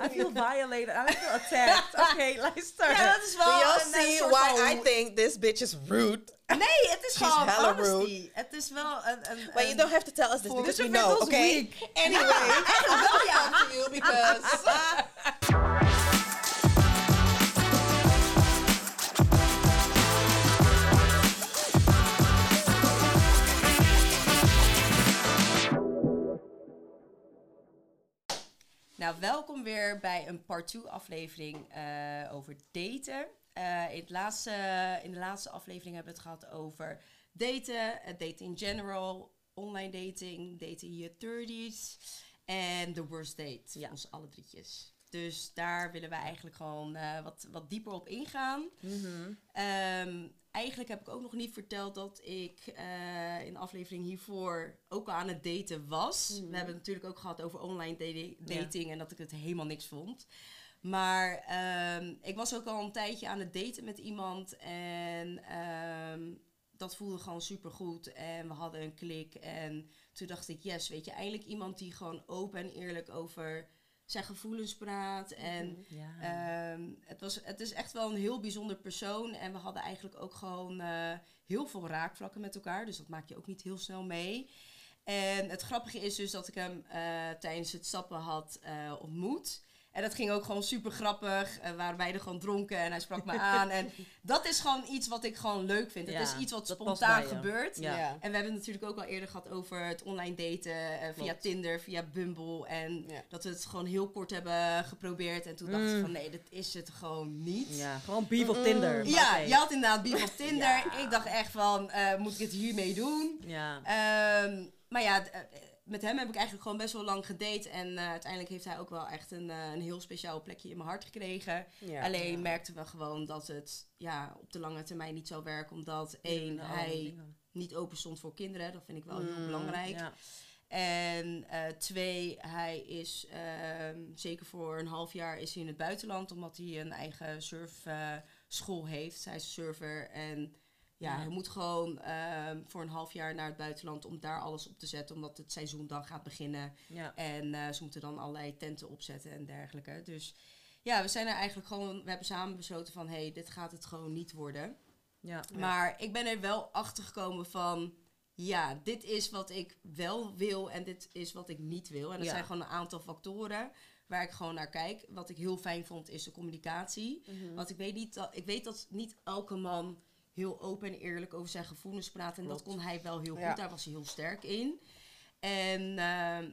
I feel violated. I feel attacked. Okay, luister. Ja, dat is wel Do een, y'all een see why I think this bitch is rude? Nee, het is She's gewoon hella honesty. Het is wel een... een, But you uh, don't have to tell us this Voor- because we This know, was okay? weak. Anyway, wel ja. to you because Nou, welkom weer bij een part 2 aflevering eh, over daten. Eh, in, het laatste, in de laatste aflevering hebben we het gehad over daten, het daten in general, online dating, daten in je 30s en the worst date. Ja. Ons alle drietjes. Dus daar willen wij eigenlijk gewoon eh, wat, wat dieper op ingaan. Mhm. Ehm, eigenlijk heb ik ook nog niet verteld dat ik eh, in de aflevering hiervoor ook al aan het daten was. We hebben het natuurlijk ook gehad over online Ja. dating en dat ik het helemaal niks vond. Maar ehm, ik was ook al een tijdje aan het daten met iemand en ehm, dat voelde gewoon super goed. En we hadden een klik en toen dacht ik, yes, weet je, eindelijk iemand die gewoon open en eerlijk over zijn gevoelens praat. En Ja. Ehm, het, was, het is echt wel een heel bijzonder persoon. En we hadden eigenlijk ook gewoon eh, heel veel raakvlakken met elkaar. Dus dat maak je ook niet heel snel mee. En het grappige is dus dat ik hem eh, tijdens het stappen had eh, ontmoet. En dat ging ook gewoon super grappig. We waren beide gewoon dronken en hij sprak me aan. En dat is gewoon iets wat ik gewoon leuk vind. Ja, het is iets wat spontaan gebeurt. Ja. ja. En we hebben het natuurlijk ook al eerder gehad over het online daten eh, via Klopt. Tinder, via Bumble. En dat we het gewoon heel kort hebben geprobeerd. En toen dacht ik Mm. van nee, dat is het gewoon niet. ja, gewoon beef op Tinder. Ja, je had inderdaad beef op Tinder. Ik dacht echt van, eh, moet ik het hiermee doen? Ja. Ehm, maar ja, eh, met hem heb ik eigenlijk gewoon best wel lang gedate. En eh, uiteindelijk heeft hij ook wel echt een, eh, een heel speciaal plekje in mijn hart gekregen. Ja. Alleen Ja. merkten we gewoon dat het ja, op de lange termijn niet zou werken. Omdat één, Ja, hij niet open stond voor kinderen. Dat vind ik wel heel Mm, belangrijk. En eh, twee, hij is ehm, zeker voor een half jaar is hij in het buitenland, omdat hij een eigen surfschool heeft. Hij is surfer en ja, Ja. hij moet gewoon ehm, voor een half jaar naar het buitenland om daar alles op te zetten, omdat het seizoen dan gaat beginnen. Ja. En eh, ze moeten dan allerlei tenten opzetten en dergelijke. Dus ja, we zijn er eigenlijk gewoon, we hebben samen besloten van, hé, hey, dit gaat het gewoon niet worden. Ja. Maar ik ben er wel achter gekomen van. Ja, dit is wat ik wel wil en dit is wat ik niet wil. En dat zijn gewoon een aantal factoren waar ik gewoon naar kijk. Wat ik heel fijn vond is de communicatie. Mhm. Want ik weet, niet dat, ik weet dat niet elke man heel open en eerlijk over zijn gevoelens praat. En dat kon hij wel heel goed. Ja. Daar was hij heel sterk in. En ehm,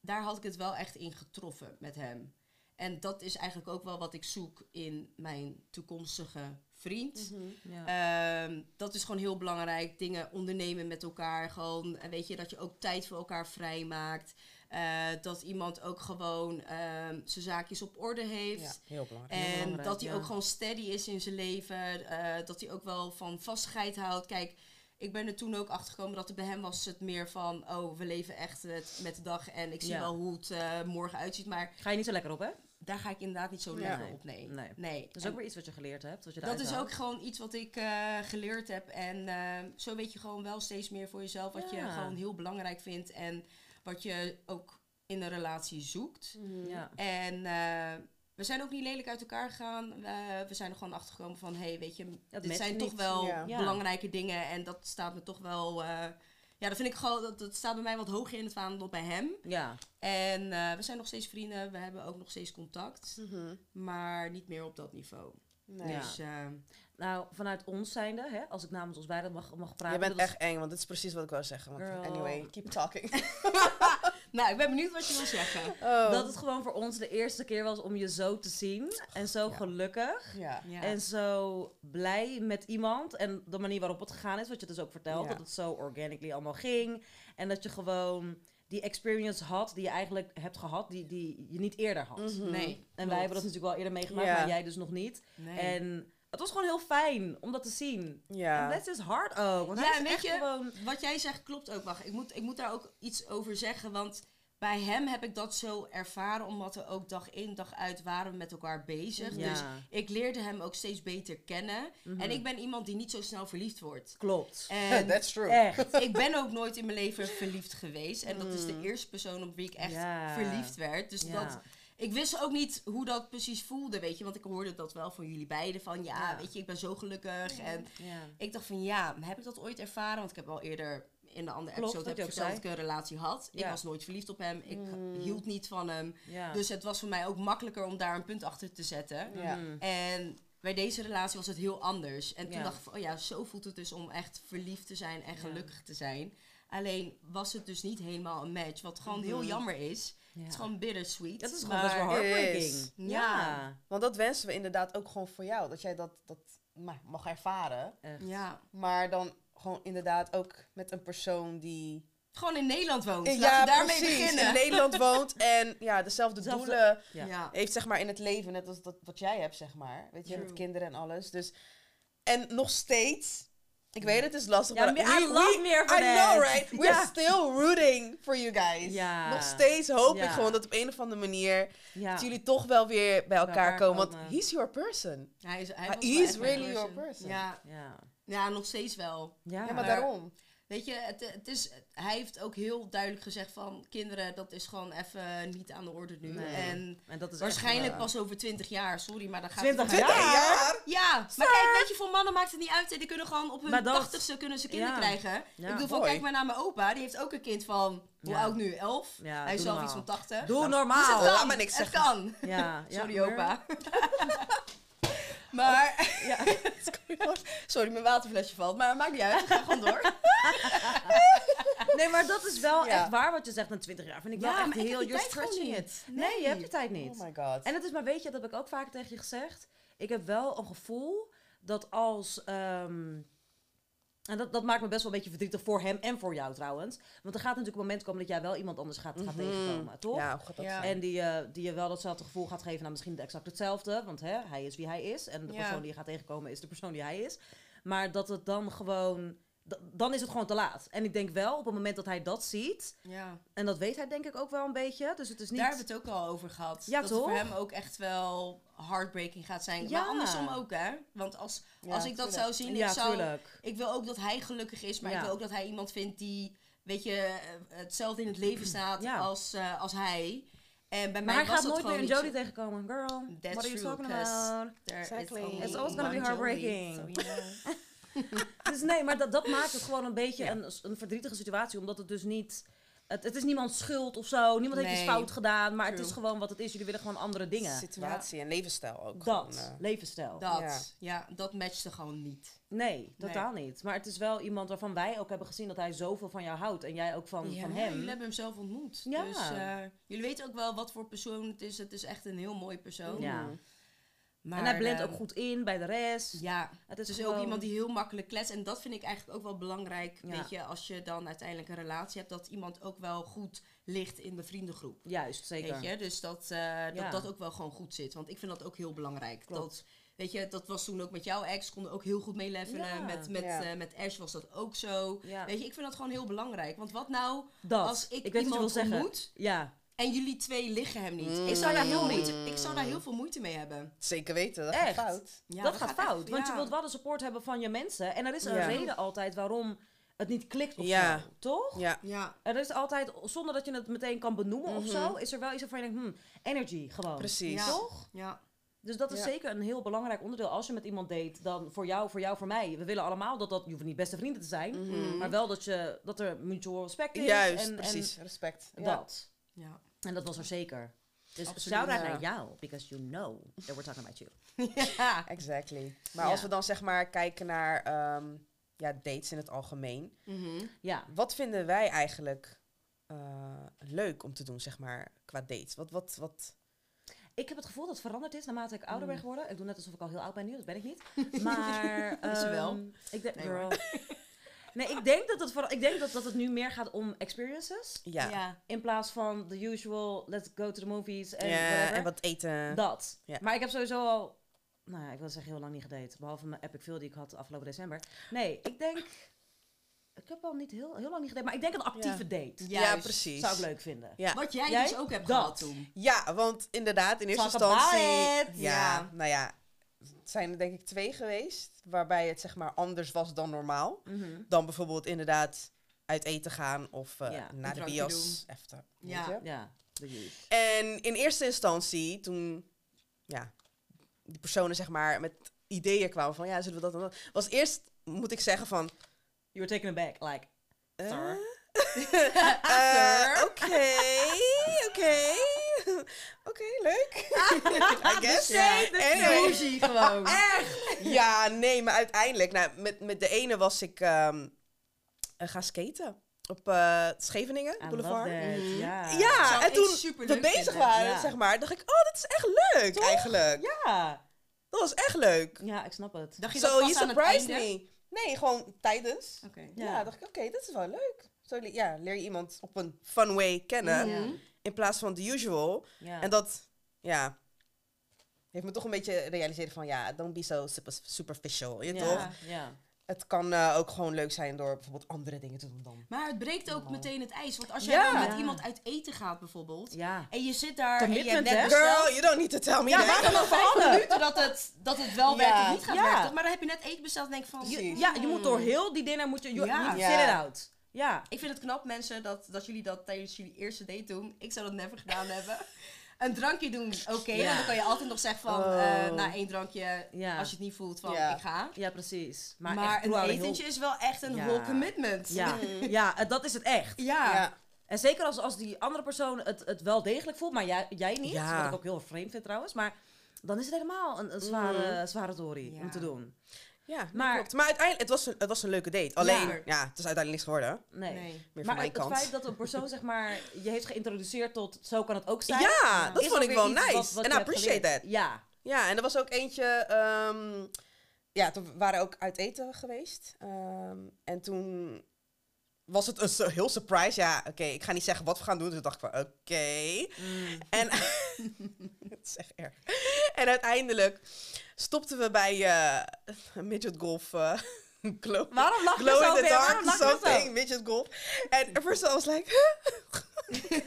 daar had ik het wel echt in getroffen met hem. En dat is eigenlijk ook wel wat ik zoek in mijn toekomstige vriend. Mhm. Ja. Ehm, dat is gewoon heel belangrijk. Dingen ondernemen met elkaar. Gewoon, eh, weet je, dat je ook tijd voor elkaar vrijmaakt. Eh dat iemand ook gewoon ehm, zijn zaakjes op orde heeft. Ja, heel belangrijk. Heel En belangrijk, dat hij ja. ook gewoon steady is in zijn leven. eh, dat hij ook wel van vastigheid houdt. Kijk, ik ben er toen ook achter gekomen dat het bij hem was het meer van... Oh, we leven echt het, met de dag en ik zie Ja. wel hoe het eh, morgen uitziet. Maar Ga je niet zo lekker op, hè? daar ga ik inderdaad niet zo lekker Nee. op. Nee. Nee. nee. Dat is En- ook weer iets wat je geleerd hebt. Wat je dat is ook gewoon iets wat ik eh, geleerd heb. En zo weet je gewoon wel steeds meer voor jezelf wat je gewoon heel belangrijk vindt. En wat je ook in een relatie zoekt. Ja. En eh, we zijn ook niet lelijk uit elkaar gegaan. Eh, we zijn er gewoon achter gekomen van, hé, hey, weet je, dit matcht zijn niet. toch wel Ja. Ja. belangrijke dingen. En dat staat me toch wel... eh, ja, dat vind ik gewoon, dat, dat staat bij mij wat hoger in het vaandel dan bij hem. Ja. En eh, we zijn nog steeds vrienden, we hebben ook nog steeds contact. Mhm. Maar niet meer op dat niveau. Nee. Dus Nou, vanuit ons zijnde, hè, als ik namens ons beiden mag, mag praten. Je bent echt eng, want dit is precies wat ik wou zeggen. Want Girl. anyway, keep talking. nou, ik ben benieuwd wat je wil zeggen. Oh. Dat het gewoon voor ons de eerste keer was om je zo te zien. En zo Ja. gelukkig. Ja. Ja. En zo blij met iemand. En de manier waarop het gegaan is, wat je dus ook vertelt. Ja. Dat het zo organically allemaal ging. En dat je gewoon die experience had die je eigenlijk hebt gehad, die, die je niet eerder had. Mhm. Nee. En wij hebben dat natuurlijk wel eerder meegemaakt, Ja. maar jij dus nog niet. Nee. En het was gewoon heel fijn om dat te zien. Ja. En dat is hard ook. Want Ja, hij is en weet echt je- gewoon... Wat jij zegt klopt ook. Wacht, ik moet, ik moet daar ook iets over zeggen. Want bij hem heb ik dat zo ervaren. Omdat we ook dag in, dag uit waren we met elkaar bezig. Ja. Dus ik leerde hem ook steeds beter kennen. Mhm. En ik ben iemand die niet zo snel verliefd wordt. Klopt. En That's true. Echt. ik ben ook nooit in mijn leven verliefd geweest. En dat is de Mm. eerste persoon op wie ik echt verliefd werd. Dus Ja. dat, ik wist ook niet hoe dat precies voelde, weet je. Want ik hoorde dat wel van jullie beiden. Van ja, Ja. weet je, ik ben zo gelukkig. En Ja. ik dacht van ja, heb ik dat ooit ervaren? Want ik heb al eerder in de andere Klopt, episode heb ik verteld dat ik een relatie had. Ik was nooit verliefd op hem. Ik Mm. hield niet van hem. Ja. Dus het was voor mij ook makkelijker om daar een punt achter te zetten. Ja. Mhm. En bij deze relatie was het heel anders. En toen Ja. dacht ik van, oh ja, zo voelt het dus om echt verliefd te zijn en Ja. gelukkig te zijn. Alleen was het dus niet helemaal een match, wat gewoon heel Mhm. jammer is. Ja. Het is gewoon bittersweet. Dat is gewoon best wel maar- heartbreaking. Ja. Ja. Want dat wensen we inderdaad ook gewoon voor jou. Dat jij dat, dat mag ervaren. Echt. Ja. Maar dan gewoon inderdaad ook met een persoon die... Gewoon in Nederland woont. Ja, we daarmee precies. beginnen. In Nederland woont en ja, dezelfde Dezelfde- doelen Ja. Ja. heeft zeg maar in het leven. Net als dat, wat jij hebt, zeg maar. Weet je, True. met kinderen en alles. Dus, en nog steeds... Ik weet het is lastig, Ja, maar meer- I love meer van I know, that. right? We're still rooting for you guys. Nog steeds hoop ik gewoon dat op een of andere manier... Dat jullie toch wel weer bij elkaar, elkaar komen. Want he's your person. Hij is, hij is mijn really your person. Ja, Ja. ja, nog steeds wel. Ja. Ja, maar maar- daarom. Weet je, het, het is, hij heeft ook heel duidelijk gezegd van... kinderen, dat is gewoon even niet aan de orde nu. Nee. En En dat is waarschijnlijk ja. pas over 20 jaar. Sorry, maar dan gaat 20 het... jaar? Ja, maar kijk, weet je, voor mannen maakt het niet uit. Die kunnen gewoon op hun tachtigste kunnen ze kinderen Ja. krijgen. Ja. Ik bedoel, van, kijk maar naar mijn opa. Die heeft ook een kind van, hoe Ja. oud nu? 11? Ja, hij is zelf normaal. iets van 80. Doe Nou, normaal. Dus het Laat kan. maar niks het zeggen. kan. Ja, ja, Sorry, opa. maar, Ja. sorry, mijn waterflesje valt. Maar maakt niet uit, ga gewoon door. Nee, maar dat is wel Ja. echt waar wat je zegt na 20 jaar. Vind ik wel echt ik heel... You're stretching it. Nee. je hebt die tijd niet. Oh my god. En het is maar, weet je, dat heb ik ook vaak tegen je gezegd. Ik heb wel een gevoel dat als... ehm, en dat, dat maakt me best wel een beetje verdrietig voor hem en voor jou trouwens. Want er gaat natuurlijk een moment komen dat jij wel iemand anders gaat, gaat Mhm. tegenkomen, toch? Ja, gaat dat Ja. zijn? En die, eh, die je wel datzelfde gevoel gaat geven, nou misschien exact hetzelfde. Want hè, hij is wie hij is. En de Ja. persoon die je gaat tegenkomen is de persoon die hij is. Maar dat het dan gewoon... Dan is het gewoon te laat. En ik denk wel, op het moment dat hij dat ziet... Ja. En dat weet hij denk ik ook wel een beetje. Dus het is niet... Daar hebben we het ook al over gehad. Ja, dat het toch? voor hem ook echt wel heartbreaking gaat zijn. Ja. Maar andersom ook, hè? Want als, Ja, als ik dat tuurlijk. zou zien, ja, ik, zou, tuurlijk. ik wil ook dat hij gelukkig is, maar Ja. ik wil ook dat hij iemand vindt die, weet je, eh, hetzelfde in het leven staat Ja. als, eh, als hij. En bij Maar mij hij was gaat dat nooit meer gewoon een niet Jodie tegenkomen. Girl, That's what are you true, talking about? There Exactly. It's always gonna be heartbreaking. Dus nee, maar dat, dat maakt het gewoon een beetje Ja. een, een verdrietige situatie. Omdat het dus niet... Het, het is niemands schuld of zo. Niemand heeft iets fout gedaan. Maar het is gewoon wat het is. Jullie willen gewoon andere dingen. Situatie en levensstijl ook. Dat, gewoon, eh. levensstijl. Dat, Ja. ja. dat matchte gewoon niet. Nee, totaal niet. Maar het is wel iemand waarvan wij ook hebben gezien dat hij zoveel van jou houdt. En jij ook van, van Ja, hem. jullie hebben hem zelf ontmoet. Ja. Dus eh, jullie weten ook wel wat voor persoon het is. Het is echt een heel mooi persoon. Ja. Maar, en hij blendt ook goed in bij de rest. Ja, Het is gewoon- ook iemand die heel makkelijk kletst. En dat vind ik eigenlijk ook wel belangrijk. Ja. Weet je, als je dan uiteindelijk een relatie hebt, dat iemand ook wel goed ligt in de vriendengroep. Juist, zeker. Weet je, dus dat, eh, Ja. dat dat ook wel gewoon goed zit. Want ik vind dat ook heel belangrijk. Klopt. Dat, weet je, dat was toen ook met jouw ex, konden ook heel goed meelevelen. Ja. Met, met, eh, met Ash was dat ook zo. Weet je, ik vind dat gewoon heel belangrijk. Want wat nou Dat. als ik, ik weet iemand ontmoet Ja. En jullie twee liggen hem niet? Mm. Ik, zou daar heel Mm. moeite, ik zou daar heel veel moeite mee hebben. Zeker weten, dat Echt? gaat fout. Ja, dat, gaat fout. echt- want je wilt wel de support hebben van je mensen. En er is een Ja. reden altijd waarom het niet klikt of Ja. zo. Toch? Ja. Ja, Er is altijd, zonder dat je het meteen kan benoemen of Mhm. zo, is er wel iets waarvan je denkt, hmm, energy gewoon. Precies. Ja. Toch? ja. Dus dat is Ja. zeker een heel belangrijk onderdeel. Als je met iemand date, dan voor jou, voor jou, voor mij. We willen allemaal dat dat, je hoeft niet beste vrienden te zijn, Mhm. maar wel dat, je, dat er mutual respect is. Juist, en, precies. Respect. En Ja. dat. ja. En dat was er zeker. Dus Absoluut, shout out ja. naar jou, because you know that we're talking about you. ja. Exactly. Maar Ja. als we dan zeg maar kijken naar ehm, ja, dates in het algemeen. Mhm. Ja, Wat vinden wij eigenlijk eh, leuk om te doen, zeg maar, qua dates? Wat, wat, wat... ik heb het gevoel dat het veranderd is naarmate ik ouder ben Mm. geworden. Ik doe net alsof ik al heel oud ben nu, dat ben ik niet. Maar, Is ze wel? ehm, Ik denk, Nee, girl. Nee, ik denk dat het, vooral, ik denk dat, dat het nu meer gaat om experiences. Ja. ja. In plaats van the usual, let's go to the movies en Ja, en wat eten. Dat. Ja. Maar ik heb sowieso al, nou ja, ik wil zeggen heel lang niet gedate. Behalve mijn epic veel die ik had afgelopen december. Nee, ik denk, ik heb al niet heel, heel lang niet gedate. Maar ik denk een actieve date. Ja, Juist. precies. Zou ik leuk vinden. Ja. Wat jij, Jij? dus ook hebt Dat. gehad toen. Ja, want inderdaad, in eerste Talk instantie... Ja, Ja. nou ja, zijn er denk ik twee geweest. Waarbij het zeg maar anders was dan normaal. Mhm. Dan bijvoorbeeld inderdaad uit eten gaan of Ja, naar de bios. Even, Ja. Ja. En in eerste instantie, toen ja, die personen zeg maar met ideeën kwamen van ja, zullen we dat en dat, was eerst, moet ik zeggen van, You were taken aback, like, eh, oké, oké, oké, leuk. I guess. Ja, Anyway. bougie gewoon. Ja, nee, maar uiteindelijk, nou, met, met de ene was ik ehm eh, gaan skaten op eh, Scheveningen I Boulevard. Mhm. Ja. En toen we bezig vinden. waren, Ja. zeg maar, dacht ik, oh, dat is echt leuk Toch? eigenlijk. Ja. Dat was echt leuk. Ja, ik snap het. Dacht je So, dat you aan het surprised einde? me. Nee, gewoon tijdens. Oké. Ja, Ja. dacht ik, oké, dit is wel leuk. Zo ja, leer je iemand op een fun way kennen, Mhm. In plaats van the usual. Ja. En dat, ja, heeft me toch een beetje realiseren van, ja, don't be so super, superficial, je ja. toch? Ja. Het kan eh, ook gewoon leuk zijn door bijvoorbeeld andere dingen te doen dan. Maar het breekt ook Oh. meteen het ijs. Want als jij Ja. dan met Ja. iemand uit eten gaat bijvoorbeeld. Ja. En je zit daar en je Commitment, net besteld. Girl, you don't need to tell me Ja, maar dan vijf minuten dat het, dat het wel werkt of niet gaat Ja. werken. Maar dan heb je net eten besteld en denk van... Je, ja, je moet door heel die dinner, moet je, you, Ja. you sit it out. Ja. Ik vind het knap, mensen, dat, dat jullie dat tijdens jullie eerste date doen. Ik zou dat never gedaan hebben. Een drankje doen, oké. Ja. Dan kan je altijd nog zeggen van, Oh. eh, na één drankje, Ja. als je het niet voelt, van Ja. ik ga. Ja, precies. Maar, een etentje is wel echt een whole commitment. Ja, ja, eh, dat is het echt. Ja. En zeker als, als die andere persoon het, het wel degelijk voelt, maar jij, jij niet. Ja. Wat ik ook heel vreemd vind trouwens. Maar dan is het helemaal een, een zware, zware tory Ja. om te doen. Ja, Maar- maar, klopt. maar uiteindelijk, het was, een, het was een leuke date. Alleen, Ja. ja, het is uiteindelijk niks geworden. Nee. Nee. Meer Maar van mijn het, het feit dat een persoon zeg maar je heeft geïntroduceerd tot zo kan het ook zijn. Ja, dat vond ik wel nice. En I appreciate that. Ja. Ja, en er was ook eentje... ehm, ja, toen waren we ook uit eten geweest. Ehm, en toen was het een heel surprise. Ja, oké, ik ga niet zeggen wat we gaan doen. Dus dacht ik van, oké. Mm. En... het is echt erg. En uiteindelijk stopten we bij eh midget golf... eh glow, Waarom lach je glow zo in the weer? dark je something, midget golf. En at first I was like...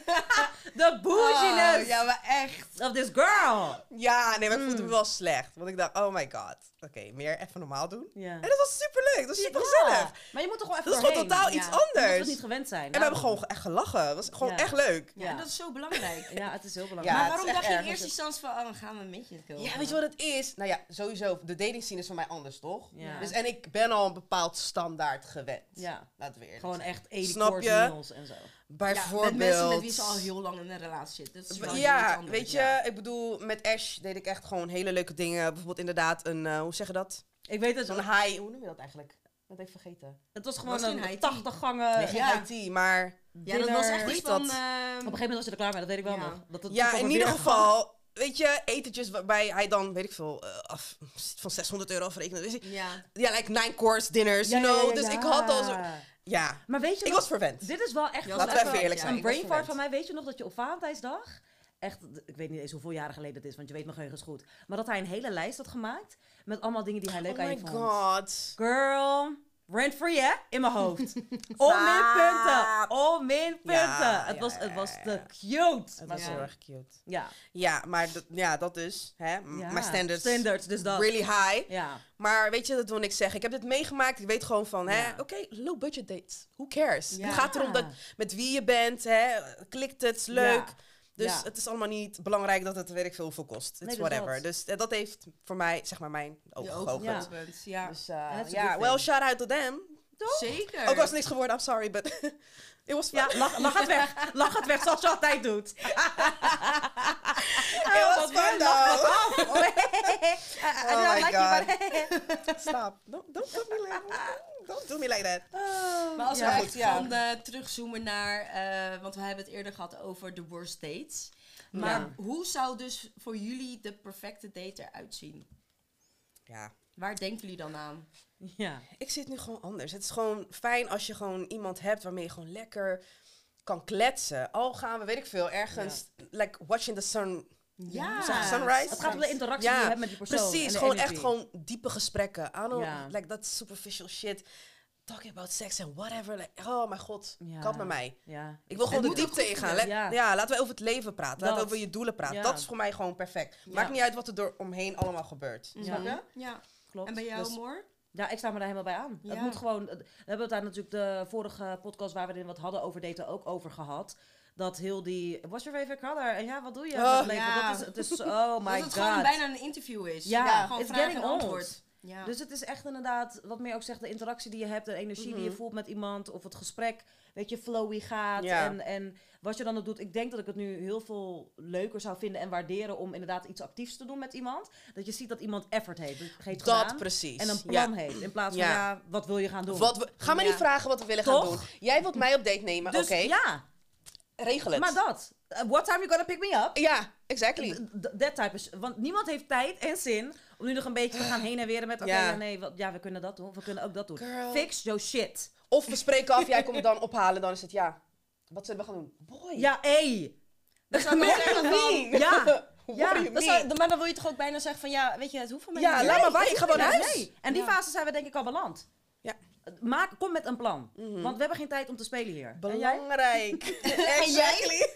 De bouginess Oh, ja, maar echt. of this girl. Ja, nee, maar ik voelde Mm. me wel slecht. Want ik dacht, oh my god. Oké, meer even normaal doen. Ja. En dat was super leuk. Dat was super Ja, gezellig. Maar je moet toch gewoon even Dat is gewoon totaal Ja. iets Omdat we het anders. niet gewend zijn. En we hebben gewoon echt gelachen. Het was gewoon Ja. echt leuk. Ja, Ja. en dat is zo belangrijk. Ja, het is heel belangrijk. Ja, maar waarom dacht je in eerste instantie van, oh, dan gaan we een komen? Ja, weet je wat het is? Nou ja, sowieso, de dating scene is voor mij anders, toch? Ja. Dus, en ik ben al een bepaald standaard gewend. Ja. Laten we eerlijk Gewoon zijn. echt 80 Snap course je? meals en zo. Bijvoorbeeld. met mensen met wie ze al heel lang in een relatie zitten. Dat Ja, anders, weet je, ja. ik bedoel, met Ash deed ik echt gewoon hele leuke dingen. Bijvoorbeeld inderdaad een, eh, hoe zeg je dat? Ik weet het, Zo'n high, hoe noem je dat eigenlijk? Ik ben het even vergeten. het was gewoon Was een high 80 gangen Nee, ja. tea, maar... Ja, dat was echt iets van... dat? ehm, Op een gegeven moment was je er klaar mee, dat weet ik wel Ja. nog. Dat, dat Ja, in er ieder geval, weet je, etentjes waarbij hij dan, weet ik veel, eh, af, van 600 euro afrekenen. Dus ik- Ja. ja, like nine course dinners, Ja, you ja, know. ja, dus ja. ik had al zo... Ja, Maar weet je ik nog, was verwend. dit is wel echt... Ja, Laten we even wel- eerlijk zijn. een brain fart van mij. Weet je nog dat je op Valentijnsdag... Echt, ik weet niet eens hoeveel jaren geleden dat is, want je weet mijn geheugen is goed. Maar dat hij een hele lijst had gemaakt met allemaal dingen die hij leuk Oh aan je my vond. god. Girl, rent free hè, in mijn hoofd. All minpunten, all minpunten. Ja, het, ja, was, ja, het was te cute. Het maar was heel erg cute. Ja, Ja, maar dat, ja, dat dus. Hè? Mijn standards, Standards, dus dat. really high. Ja, Maar weet je, dat wil ik zeggen. Ik heb dit meegemaakt. Ik weet gewoon van, hè, Ja. oké, low budget dates. Who cares? Ja. Het gaat erom dat met wie je bent, hè, klikt het, leuk. Dus Ja. het is allemaal niet belangrijk dat het weet ik veel kost. It's Nee, dus whatever. dat. Dus eh, dat heeft voor mij, zeg maar, mijn ogen geopend. Ja. Dus uh, ja, good well, shout out to them. Zeker. Ook was het niks geworden, I'm sorry, but it was fun. ja lach, lach het weg. Lach het weg zoals je altijd doet. it was fun though. Oh, I Oh don't my like you, but... Stop. Don't, don't, do me like, don't do me like that. Maar als Ja, we goed, echt ja. van eh, terugzoomen naar, eh, want we hebben het eerder gehad over de worst dates. Maar Ja. hoe zou dus voor jullie de perfecte date eruit zien? Ja, Waar denken jullie dan aan? Ja. ik zit nu gewoon anders. Het is gewoon fijn als je gewoon iemand hebt waarmee je gewoon lekker kan kletsen. Al gaan we, weet ik veel, ergens, like watching the sun. Ja. Sunrise? Het gaat om de interactie Ja, die je hebt met die persoon. en Precies, gewoon energy. echt gewoon diepe gesprekken. I don't Ja. like that superficial shit. Talking about sex and whatever. Like, oh mijn god, Ja. kap met mij. Ja. Ik wil gewoon de diepte ingaan. Let- Ja. ja. laten we over het leven praten. Laten we over je doelen praten. Ja. Dat is voor mij gewoon perfect. Ja. Maakt niet uit wat er door omheen allemaal gebeurt. Ja. Snap je? Ja. Klopt. En bij jou, Dus- Moor? Ja, ik sta me daar helemaal bij aan. Ja. Het moet gewoon. We hebben het daar natuurlijk de vorige podcast waar we er wat hadden over daten ook over gehad. Dat heel die, what's your favorite color? En ja, wat doe je? Oh, ja. Dat is, het is, oh my dat het god. gewoon bijna een interview is. Ja, gewoon vraag en antwoord. Ja. Dus het is echt inderdaad, wat meer ook zegt, de interactie die je hebt, de energie die je Mhm. voelt met iemand, of het gesprek, weet je, flowy gaat. Ja. En, en wat je dan ook doet. Ik denk dat ik het nu heel veel leuker zou vinden en waarderen om inderdaad iets actiefs te doen met iemand. Dat je ziet dat iemand effort heeft, heeft Dat gedaan. precies. En een Ja. plan heeft. In plaats van, Ja. wat wil je gaan doen? Wat we, ga me Ja. niet vragen wat we willen gaan doen. Jij wilt mij op date nemen, dus oké. ja, Regel het. maar dat. Uh, what time you gonna pick me up? Ja, exactly. That type is, want niemand heeft tijd en zin om nu nog een beetje te gaan heen en weer met, oké, Ja. ja, nee, wat, ja, we kunnen dat doen, we kunnen ook dat doen. Girl. Fix your shit. Of we spreken af, jij komt dan ophalen, dan is het ja. Wat zullen we gaan doen? Boy. Ja, ey. Dan zou ik zeggen van... Ja. Ja, zou- maar dan wil je toch ook bijna zeggen van ja, weet je, het hoeft van mij Ja, niet. laat maar waar, ik ga wel naar huis. En die Ja. fase zijn we denk ik al beland. Maak, kom met een plan. Mhm. Want we hebben geen tijd om te spelen hier. Belangrijk. En jij? exactly.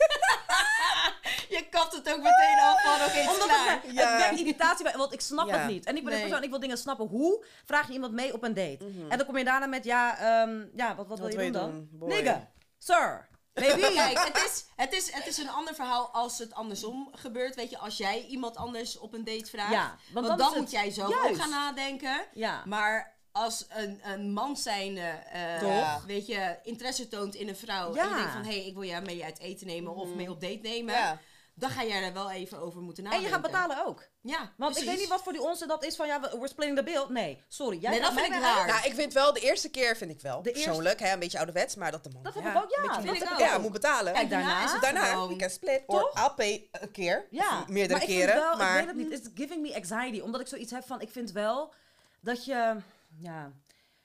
Je kapt het ook meteen af van oké, Omdat klaar. het, Ja. het werkt irritatie bij, want ik snap Ja. het niet. En ik ben Nee. een persoon, ik wil dingen snappen. Hoe vraag je iemand mee op een date? Mhm. En dan kom je daarna met, ja, ehm, ja wat, wat, wil je doen dan? Nigga, sir, baby. Kijk, het is, het, is, het is een ander verhaal als het andersom gebeurt. Weet je, als jij iemand anders op een date vraagt. Ja, want, want dan dan, is het- moet jij zo Juist. ook gaan nadenken. Ja. Maar als een, een man zijnde, eh, Toch? weet je, interesse toont in een vrouw. Ja. En je denkt van, hé, hey, ik wil jou mee uit eten nemen of mee op date nemen. Ja. Dan ga jij er wel even over moeten En nadenken. je gaat betalen ook. Ja, Want ik weet niet wat voor die onzin dat is van, ja, we- we're splitting the bill. Nee, sorry. Jij Nee, dat vind ik raar. Nou, ik vind wel, de eerste keer vind ik wel, De eerste- persoonlijk, hè, een beetje ouderwets, maar dat de man Dat heb ja, ik ook, ja. een beetje dat vind heb ik ook. Ja, moet betalen. Kijk, daarna- is het Daarna, gewoon- you can split, Toch? or I'll pay een keer, Ja, meerdere maar ik keren, wel, maar... ik weet het niet, it's giving me anxiety. Omdat ik zoiets heb van, ik vind wel dat je, ja...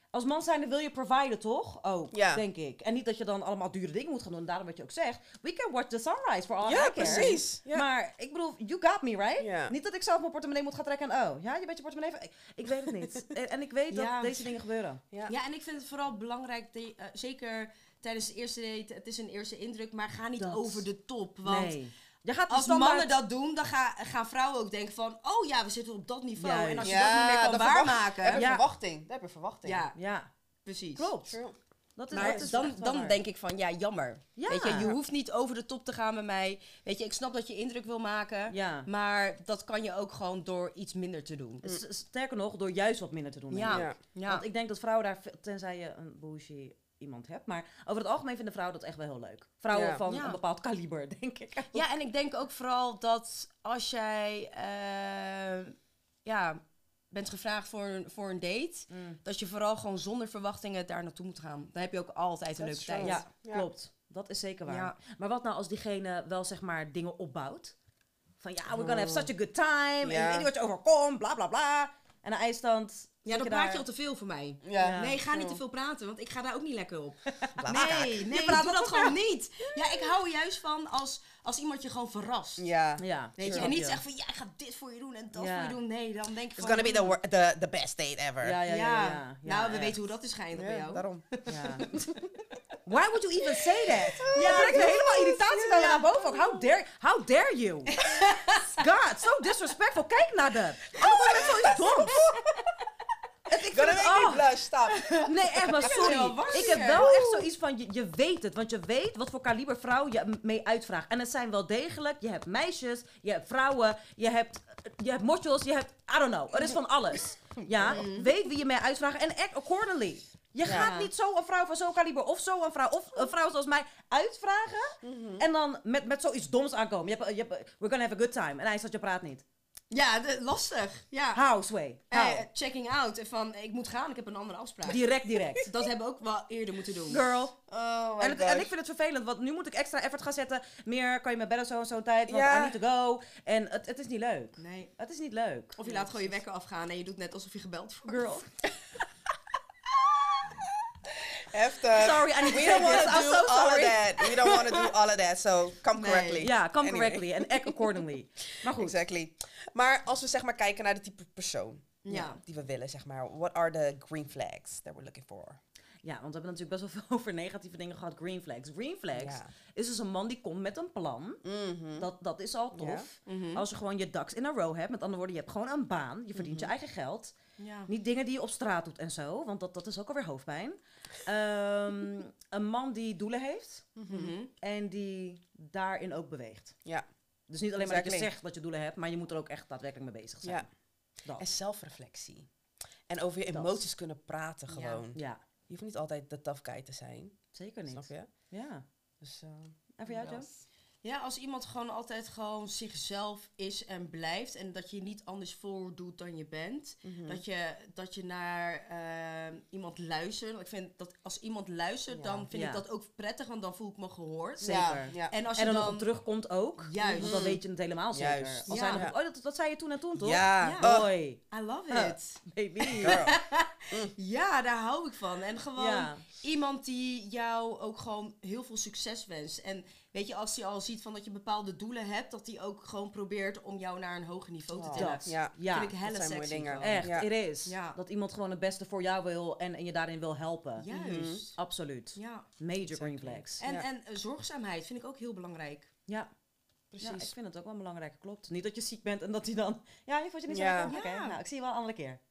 Als man zijnde wil je providen, toch? Ook, Ja. denk ik. En niet dat je dan allemaal dure dingen moet gaan doen. Daarom wat je ook zegt. We can watch the sunrise for all I Ja, care. precies. Ja. Maar ik bedoel, you got me, right? Ja. Niet dat ik zelf mijn portemonnee moet gaan trekken en oh, ja, je bent je portemonnee... Ik, ik weet het niet. en, en ik weet Ja. dat deze dingen gebeuren. Ja. Ja, en ik vind het vooral belangrijk, de- eh, zeker tijdens de eerste date, het is een eerste indruk, maar ga niet Dat. over de top. Want nee. Je gaat die als standaard- mannen dat doen, dan ga, gaan vrouwen ook denken van, oh ja, we zitten op dat niveau. En als je Ja, dat niet meer kan waarmaken, Heb je Ja. verwachting. Daar heb je verwachting. ja, Ja, precies. klopt. True. Dat is, Maar dat is dan, dan waar. denk ik van, ja, jammer. Ja. Weet je, je hoeft niet over de top te gaan met mij. Weet je, ik snap dat je indruk wil maken. Ja. Maar dat kan je ook gewoon door iets minder te doen. Sterker nog, door juist wat minder te doen. Ja. ik. Ja. Ja. Want ik denk dat vrouwen daar, tenzij je een bougie iemand hebt, maar over het algemeen vinden vrouwen dat echt wel heel leuk. Vrouwen Ja. van Ja. een bepaald kaliber, denk ik. Ja, en ik denk ook vooral dat als jij eh, ja, bent gevraagd voor een, voor een date, Mm. dat je vooral gewoon zonder verwachtingen daar naartoe moet gaan. Dan heb je ook altijd een That's leuke tijd. Ja, Ja. klopt. Dat is zeker waar. Ja. Maar wat nou als diegene wel zeg maar dingen opbouwt? Van ja, we're gonna have such a good time. Ja. En weet je wat je overkomt, bla bla bla. En de eindstand. Ja, dan je praat daar- je al te veel voor mij. Ja. Nee, ga niet te veel praten, want ik ga daar ook niet lekker op. Nee, nee, praat doe wel dat gewoon niet. Ja, ik hou er juist van als, als iemand je gewoon verrast. Ja. Ja, Weet je, en niet zeggen van ja, ik ga dit voor je doen en dat Ja. voor je doen. Nee, dan denk ik It's van... gonna be the, wor- the, the best date ever. Ja, ja, ja. Ja, ja, ja. nou, Ja, we weten hoe dat is geëindigd bij Ja, jou. daarom. Ja. Why would you even say that? Ja, trekt helemaal irritatie naar, naar boven. ook. How dare, how dare you? God, so disrespectful. Kijk naar dat. Kom je met zoiets doms. Ik vind het, oh. blush, stop. Nee, echt, maar sorry. Ik heb wel echt zoiets van, je, je weet het. Want je weet wat voor kaliber vrouw je mee uitvraagt. En het zijn wel degelijk, je hebt meisjes, je hebt vrouwen, je hebt, je hebt motjos, je hebt, I don't know. Er is van alles. Ja, weet wie je mee uitvraagt en act accordingly. Je gaat niet zo een vrouw van zo'n kaliber of zo een vrouw of een vrouw zoals mij uitvragen. En dan met, met zoiets doms aankomen. Je hebt, je hebt, we're gonna have a good time. En hij zegt, je praat niet. Ja, de- lastig. Ja. How, Sway? Eh, checking out. Van, ik moet gaan, ik heb een andere afspraak. Direct, direct. Dat hebben we ook wel eerder moeten doen. Girl. Oh En, het- en ik vind het vervelend, want nu moet ik extra effort gaan zetten. Meer kan je met bedden zo en zo'n tijd, want Ja. I need to go. En het, het is niet leuk. Nee. Het is niet leuk. Of je laat gewoon je wekker afgaan en je doet net alsof je gebeld wordt. Girl. Heftig. Sorry, I need to We don't want to do so all of sorry. that. We don't want to do all of that. So come Nee. correctly. Ja, come Anyway. correctly and act accordingly. Maar goed. Exactly. Maar als we zeg maar kijken naar de type persoon Ja. die we willen, zeg maar. What are the green flags that we're looking for? Ja, want we hebben natuurlijk best wel veel over negatieve dingen gehad. Green flags. Green flags Ja. is dus een man die komt met een plan. Mhm. Dat, dat is al tof. Mhm. Als je gewoon je ducks in a row hebt. Met andere woorden, je hebt gewoon een baan. Je verdient je eigen geld. Ja. Niet dingen die je op straat doet en zo. Want dat, dat is ook alweer hoofdpijn. Ehm, een man die doelen heeft. Mhm. En die daarin ook beweegt. Ja. Dus niet alleen maar dat je zegt dat je doelen hebt. Maar je moet er ook echt daadwerkelijk mee bezig zijn. ja. Dat. En zelfreflectie. En over je Dat. emoties kunnen praten gewoon. Ja, Je hoeft niet altijd de tough guy te zijn. zeker niet. Snap je? Ja. Dus, eh, En voor jou, Jo? Ja, als iemand gewoon altijd gewoon zichzelf is en blijft. En dat je niet anders voordoet dan je bent. mhm. Dat, je, dat je naar eh, iemand luistert. Ik vind dat als iemand luistert, Ja. dan vind Ja. ik dat ook prettig. Want dan voel ik me gehoord. Zeker. Ja. En als En je dan, dan... nog op terugkomt ook. Juist. Want dan weet je het helemaal zeker. Juist. Als Ja. hij nog, oh, dat, dat zei je toen en toen, toch? Ja. Ja. Oh, Hoi, I love it. baby. girl. Ja, daar hou ik van. En gewoon Ja. iemand die jou ook gewoon heel veel succes wenst. En weet je, als hij al ziet van dat je bepaalde doelen hebt, dat hij ook gewoon probeert om jou naar een hoger niveau te tillen. Dat. Ja. Ja, Vind ik dat zijn mooie dingen. gewoon. echt, Ja. it is. Ja. Dat iemand gewoon het beste voor jou wil en, en je daarin wil helpen. Juist. Absoluut. Ja. Major green flags. En, Ja. en zorgzaamheid vind ik ook heel belangrijk. Ja. Precies. ja, ik vind het ook wel belangrijk. Klopt. Niet dat je ziek bent en dat hij dan... Ja, je vond je niet zo Ja. lekker? Oké, Ja. nou, ik zie je wel een andere keer.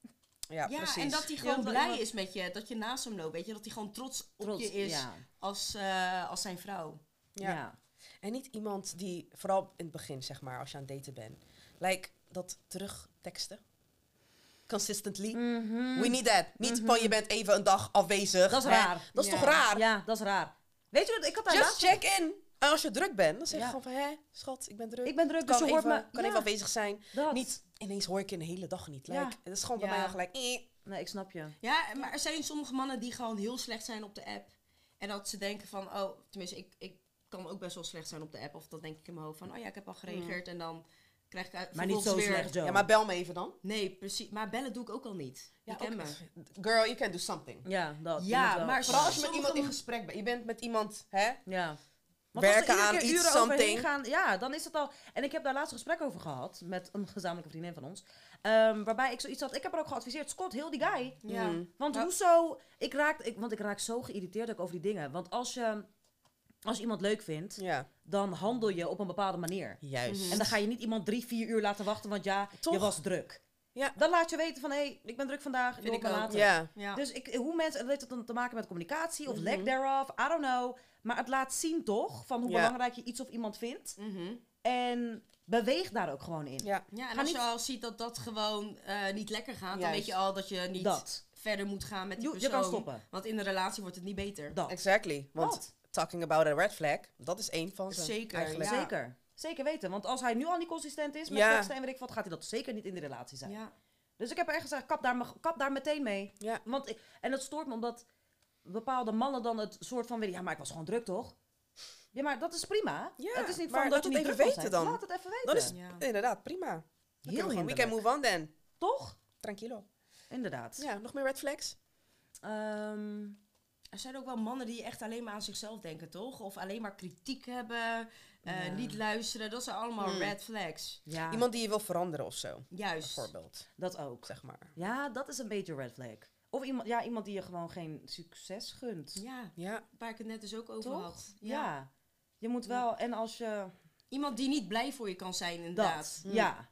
ja, Ja, precies. en dat hij gewoon blij iemand- is met je, dat je naast hem loopt, weet je, dat hij gewoon trots op je is Ja. als, eh, als zijn vrouw. Ja. Ja. En niet iemand die, vooral in het begin, zeg maar, als je aan het daten bent, like dat terugteksten. Consistently. Mhm. We need that. Niet van je bent even een dag afwezig. Dat is hè. raar. Dat is Ja. toch raar? Ja, dat is raar. Weet je wat, ik had daar Just laatst... check in. En als je druk bent, dan zeg je Ja. gewoon van, hé, schat, ik ben druk. Ik ben druk, dus kan je hoort even, me... kan ja, even afwezig zijn. dat. Niet ineens hoor ik je een hele dag niet. Like, Ja. Het is gewoon bij Ja. mij al gelijk. eh. Nee, ik snap je. Ja, maar er zijn sommige mannen die gewoon heel slecht zijn op de app. En dat ze denken van, oh, tenminste, ik, ik kan ook best wel slecht zijn op de app. Of dan denk ik in mijn hoofd van, oh ja, ik heb al gereageerd. En dan krijg ik uit- Maar niet zo weer... slecht, Joe. Ja, maar bel me even dan. Nee, precies. Maar bellen doe ik ook al niet. Ja, je kent me. Girl, you can do something. Ja, dat. Ja, maar Vooral als je met iemand in gesprek bent. Je bent met iemand, hè? Ja. Want er Werken aan iets, something. gaan, ja, dan is het al. En ik heb daar laatst een gesprek over gehad met een gezamenlijke vriendin van ons. ehm, waarbij ik zoiets had. Ik heb er ook geadviseerd. Scott, heel die guy. Ja. Mm. Want Ja. hoezo? Ik raak, ik, want ik raak zo geïrriteerd ook over die dingen. Want als je, als je iemand leuk vindt, Ja, dan handel je op een bepaalde manier. juist. Mhm. En dan ga je niet iemand drie, vier uur laten wachten, want ja, je was druk. Ja. Dan laat je weten van, hé, hey, ik ben druk vandaag, ik Vind ik me later. Ja, Ja. Dus ik, hoe mensen, dat heeft het dan te maken met communicatie of Mhm. lack thereof, I don't know. Maar het laat zien toch, van hoe Ja. belangrijk je iets of iemand vindt. Mhm. En beweeg daar ook gewoon in. ja. Ja, en Ga als je al ziet dat dat gewoon eh, niet lekker gaat, dan weet je al dat je niet Dat. verder moet gaan met die Je, je persoon. kan stoppen. Want in de relatie wordt het niet beter. Dat. exactly. Want Dat. Talking about a red flag, dat is één van ze. Zeker, Eigenlijk. ja. Zeker. Zeker weten. Want als hij nu al niet consistent is met Ja. teksten en weet ik wat, gaat hij dat zeker niet in de relatie zijn. Ja. Dus ik heb echt gezegd, kap daar, kap daar meteen mee. Ja. Want ik, en dat stoort me omdat bepaalde mannen dan het soort van willen, ja, maar ik was gewoon druk toch? Ja, maar dat is prima. Ja, het is niet maar van laat dat je het niet even weten dan. Laat het even weten. Dan is Ja. inderdaad prima. Dan Heel we We can move on then. Toch? Tranquilo. Inderdaad. Ja, nog meer red flags? Ehm, Er zijn ook wel mannen die echt alleen maar aan zichzelf denken, toch? Of alleen maar kritiek hebben, eh, Ja. niet luisteren. Dat zijn allemaal Hmm. red flags. ja, Iemand die je wil veranderen of zo, Juist. bijvoorbeeld. dat ook. Zeg maar. Ja, dat is een beetje red flag. Of iemand, ja, iemand die je gewoon geen succes gunt. Ja, Ja, waar ik het net dus ook over Toch? had. Ja. Je moet wel, en als je... Iemand die niet blij voor je kan zijn, inderdaad. Dat, ja.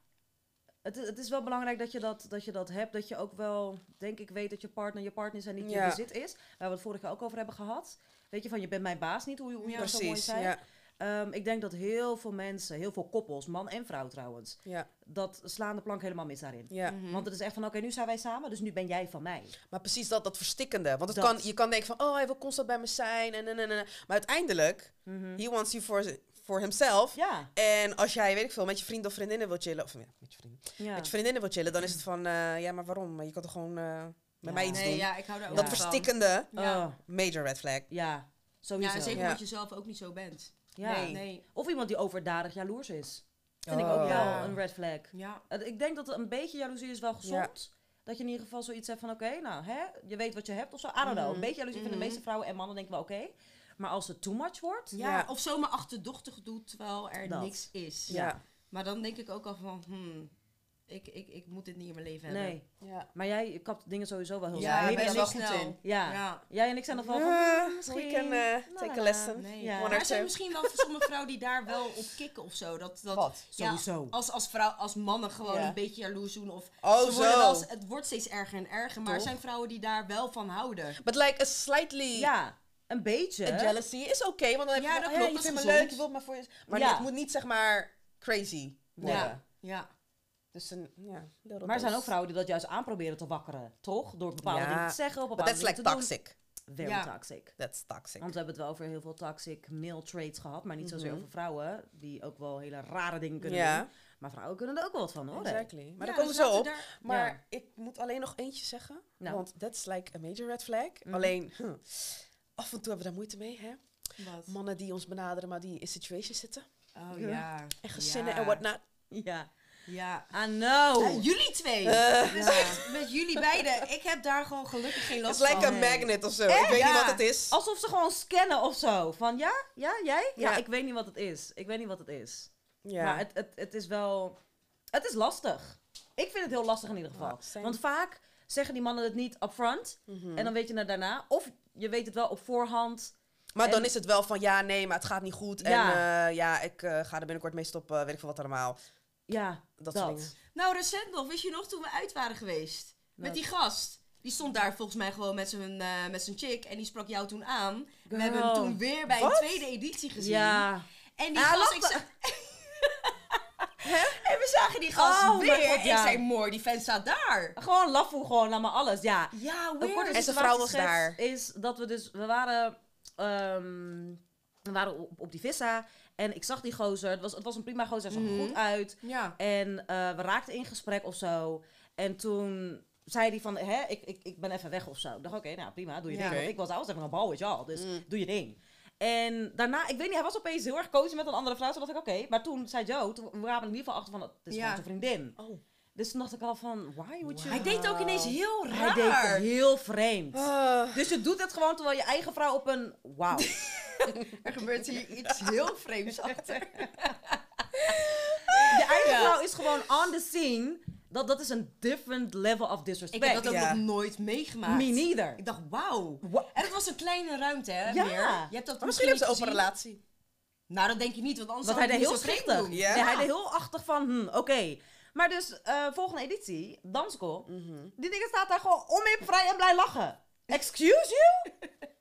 Het, het is wel belangrijk dat je dat, dat je dat hebt. Dat je ook wel, denk ik, weet dat je partner je partner is en niet Ja. je bezit is. Waar we het vorige keer ook over hebben gehad. Weet je, van je bent mijn baas niet, hoe, je- hoe je Ja. dat zo mooi precies. zei. Ja, Ehm, ik denk dat heel veel mensen, heel veel koppels, man en vrouw trouwens, ja, dat slaan de plank helemaal mis daarin. ja. Mhm. Want het is echt van, oké, nu zijn wij samen, dus nu ben jij van mij. Maar precies dat, dat verstikkende. Want het Dat. kan, je kan denken van, oh, hij wil constant bij me zijn. En, en, en, en. Maar uiteindelijk, Mhm. he wants you for, for himself. Ja, En als jij, weet ik veel, met je vrienden of vriendinnen wil chillen. Of ja, met je vrienden. ja. Met je vriendinnen wil chillen, dan is het van, eh, ja, maar waarom? Maar je kan toch gewoon eh, met Ja. mij iets Nee, doen. ja, ik hou daar ook Dat verstikkende, Ja. Oh, major red flag. ja, sowieso. Ja, zeker Ja. omdat je zelf ook niet zo bent. Ja. Nee. Nee. Of iemand die overdadig jaloers is. Vind ik Oh. ook wel Ja. een red flag. Ja. Ik denk dat een beetje jaloezie is wel gezond. Dat je in ieder geval zoiets hebt van, oké, nou, hè, je weet wat je hebt of zo. I don't know. Mhm. Een beetje jaloezie van de Mhm. meeste vrouwen en mannen denken wel, oké. Maar als het too much wordt, Ja, Ja. of zomaar achterdochtig doet terwijl er Dat. niks is. Ja. Maar dan denk ik ook al van, hmm, ik, ik, ik moet dit niet in mijn leven hebben. Nee. Ja. Maar jij kapt dingen sowieso wel heel Ja, snel. ik ben er en wel goed in. Ja. Ja. Jij en ik zijn nog wel van... Uh, misschien. we can uh, take a la. lesson. Nee. Ja. Maar er zijn misschien wel sommige vrouwen die daar wel op kicken of zo. Dat, dat, Wat? Ja, Sowieso. als, als, vrouw, als mannen gewoon Ja. een beetje jaloers doen. Of Oh, ze worden wel het wordt steeds erger en erger. Maar er zijn vrouwen die daar wel van houden. But like a slightly... Ja, een beetje. A jealousy is oké, want dan heb je Ja, dat klopt, je vindt is me leuk, je wilt maar voor je... Maar Ja. het moet niet, zeg maar, crazy worden. Ja. Ja. Dus een, ja, Maar er zijn ook vrouwen die dat juist aanproberen te wakkeren, toch? Door bepaalde Ja. dingen te zeggen, op bepaalde dingen like te doen. toxic. Very Ja. toxic. That's toxic. Want we hebben het wel over heel veel toxic male traits gehad, maar niet zozeer Mhm. over vrouwen, die ook wel hele rare dingen kunnen Ja, doen. Maar vrouwen kunnen er ook wel wat van, hoor. hè? exactly. Maar Ja, daar komen we dus zo op. daar- Maar Ja. ik moet alleen nog eentje zeggen. Nou. Want that's like a major red flag. Mhm. Alleen, huh, af en toe hebben we daar moeite mee, hè? Wat? Mannen die ons benaderen, maar die in situations zitten. Oh Ja. ja. En gezinnen Ja. en whatnot. Ja. Ja. I know. Ja, jullie twee. Het is echt met jullie beiden. Ik heb daar gewoon gelukkig geen last van. a Nee. magnet of zo. Ik weet Ja. niet wat het is. Alsof ze gewoon scannen of zo. Van ja, ja, jij? Ja, Ja. ik weet niet wat het is. Ik weet niet wat het is. Ja. Maar het, het, het is wel... Het is lastig. Ik vind het heel lastig in ieder geval. Want vaak zeggen die mannen het niet upfront. Mhm. En dan weet je het daarna. Of je weet het wel op voorhand. Maar dan is het wel van ja, nee, maar het gaat niet goed. Ja. En eh, ja, ik eh, ga er binnenkort mee stoppen. Weet ik veel wat allemaal. Ja, Dat, dat. soort dingen. Nou, recent nog. Wist je nog toen we uit waren geweest? Met die gast. Die stond daar volgens mij gewoon met zijn, eh, met zijn chick. En die sprak jou toen aan. We hebben hem toen weer bij Wat? een tweede editie gezien. Ja. En die Hij gast, ik. zag... Die gast Oh, weer. God, ja. Ik zei, mooi, die vent staat daar. Gewoon laffoe gewoon naar me alles. Ja. Ja, weird. korte En zijn vrouw was daar. Is dat we dus... We waren... ehm, we waren op, op die vissa. En ik zag die gozer. Het was, het was een prima gozer. Hij zag er Mhm. goed uit. Ja. En eh, we raakten in gesprek of zo. En toen zei hij van, hè, ik, ik, ik ben even weg of zo. Ik dacht, oké, nou prima, doe je Ja. ding. Want ik was, I was even een bal, je al. Dus Mm. doe je ding. En daarna, ik weet niet, hij was opeens heel erg cozy met een andere vrouw. Toen dacht ik, oké. Maar toen zei Joe, toen, we er in ieder geval achter van, het is Ja. gewoon zijn vriendin. Oh. Dus toen dacht ik al van, why would you... Hij deed ook ineens heel Hij raar. deed het heel vreemd. Ah. Dus je doet het gewoon terwijl je eigen vrouw op een... Wauw. Er gebeurt hier iets heel vreemds achter. Je eigen vrouw is gewoon on the scene. Dat, dat is een different level of disrespect. Ik heb dat ook Ja. nog nooit meegemaakt. Me neither. Ik dacht, wauw. Wa- En het was een kleine ruimte, hè? Ja. Meer. Je hebt dat Maar misschien hebben ze open relatie. Nou, dat denk je niet, want anders Want hij het heel schichtig. doen. Ja. Ja. hij deed heel achtig van, hm, oké. Maar dus, eh, volgende editie, Dansko, Mhm. die dingen staat daar gewoon onmip vrij en blij lachen. Excuse you?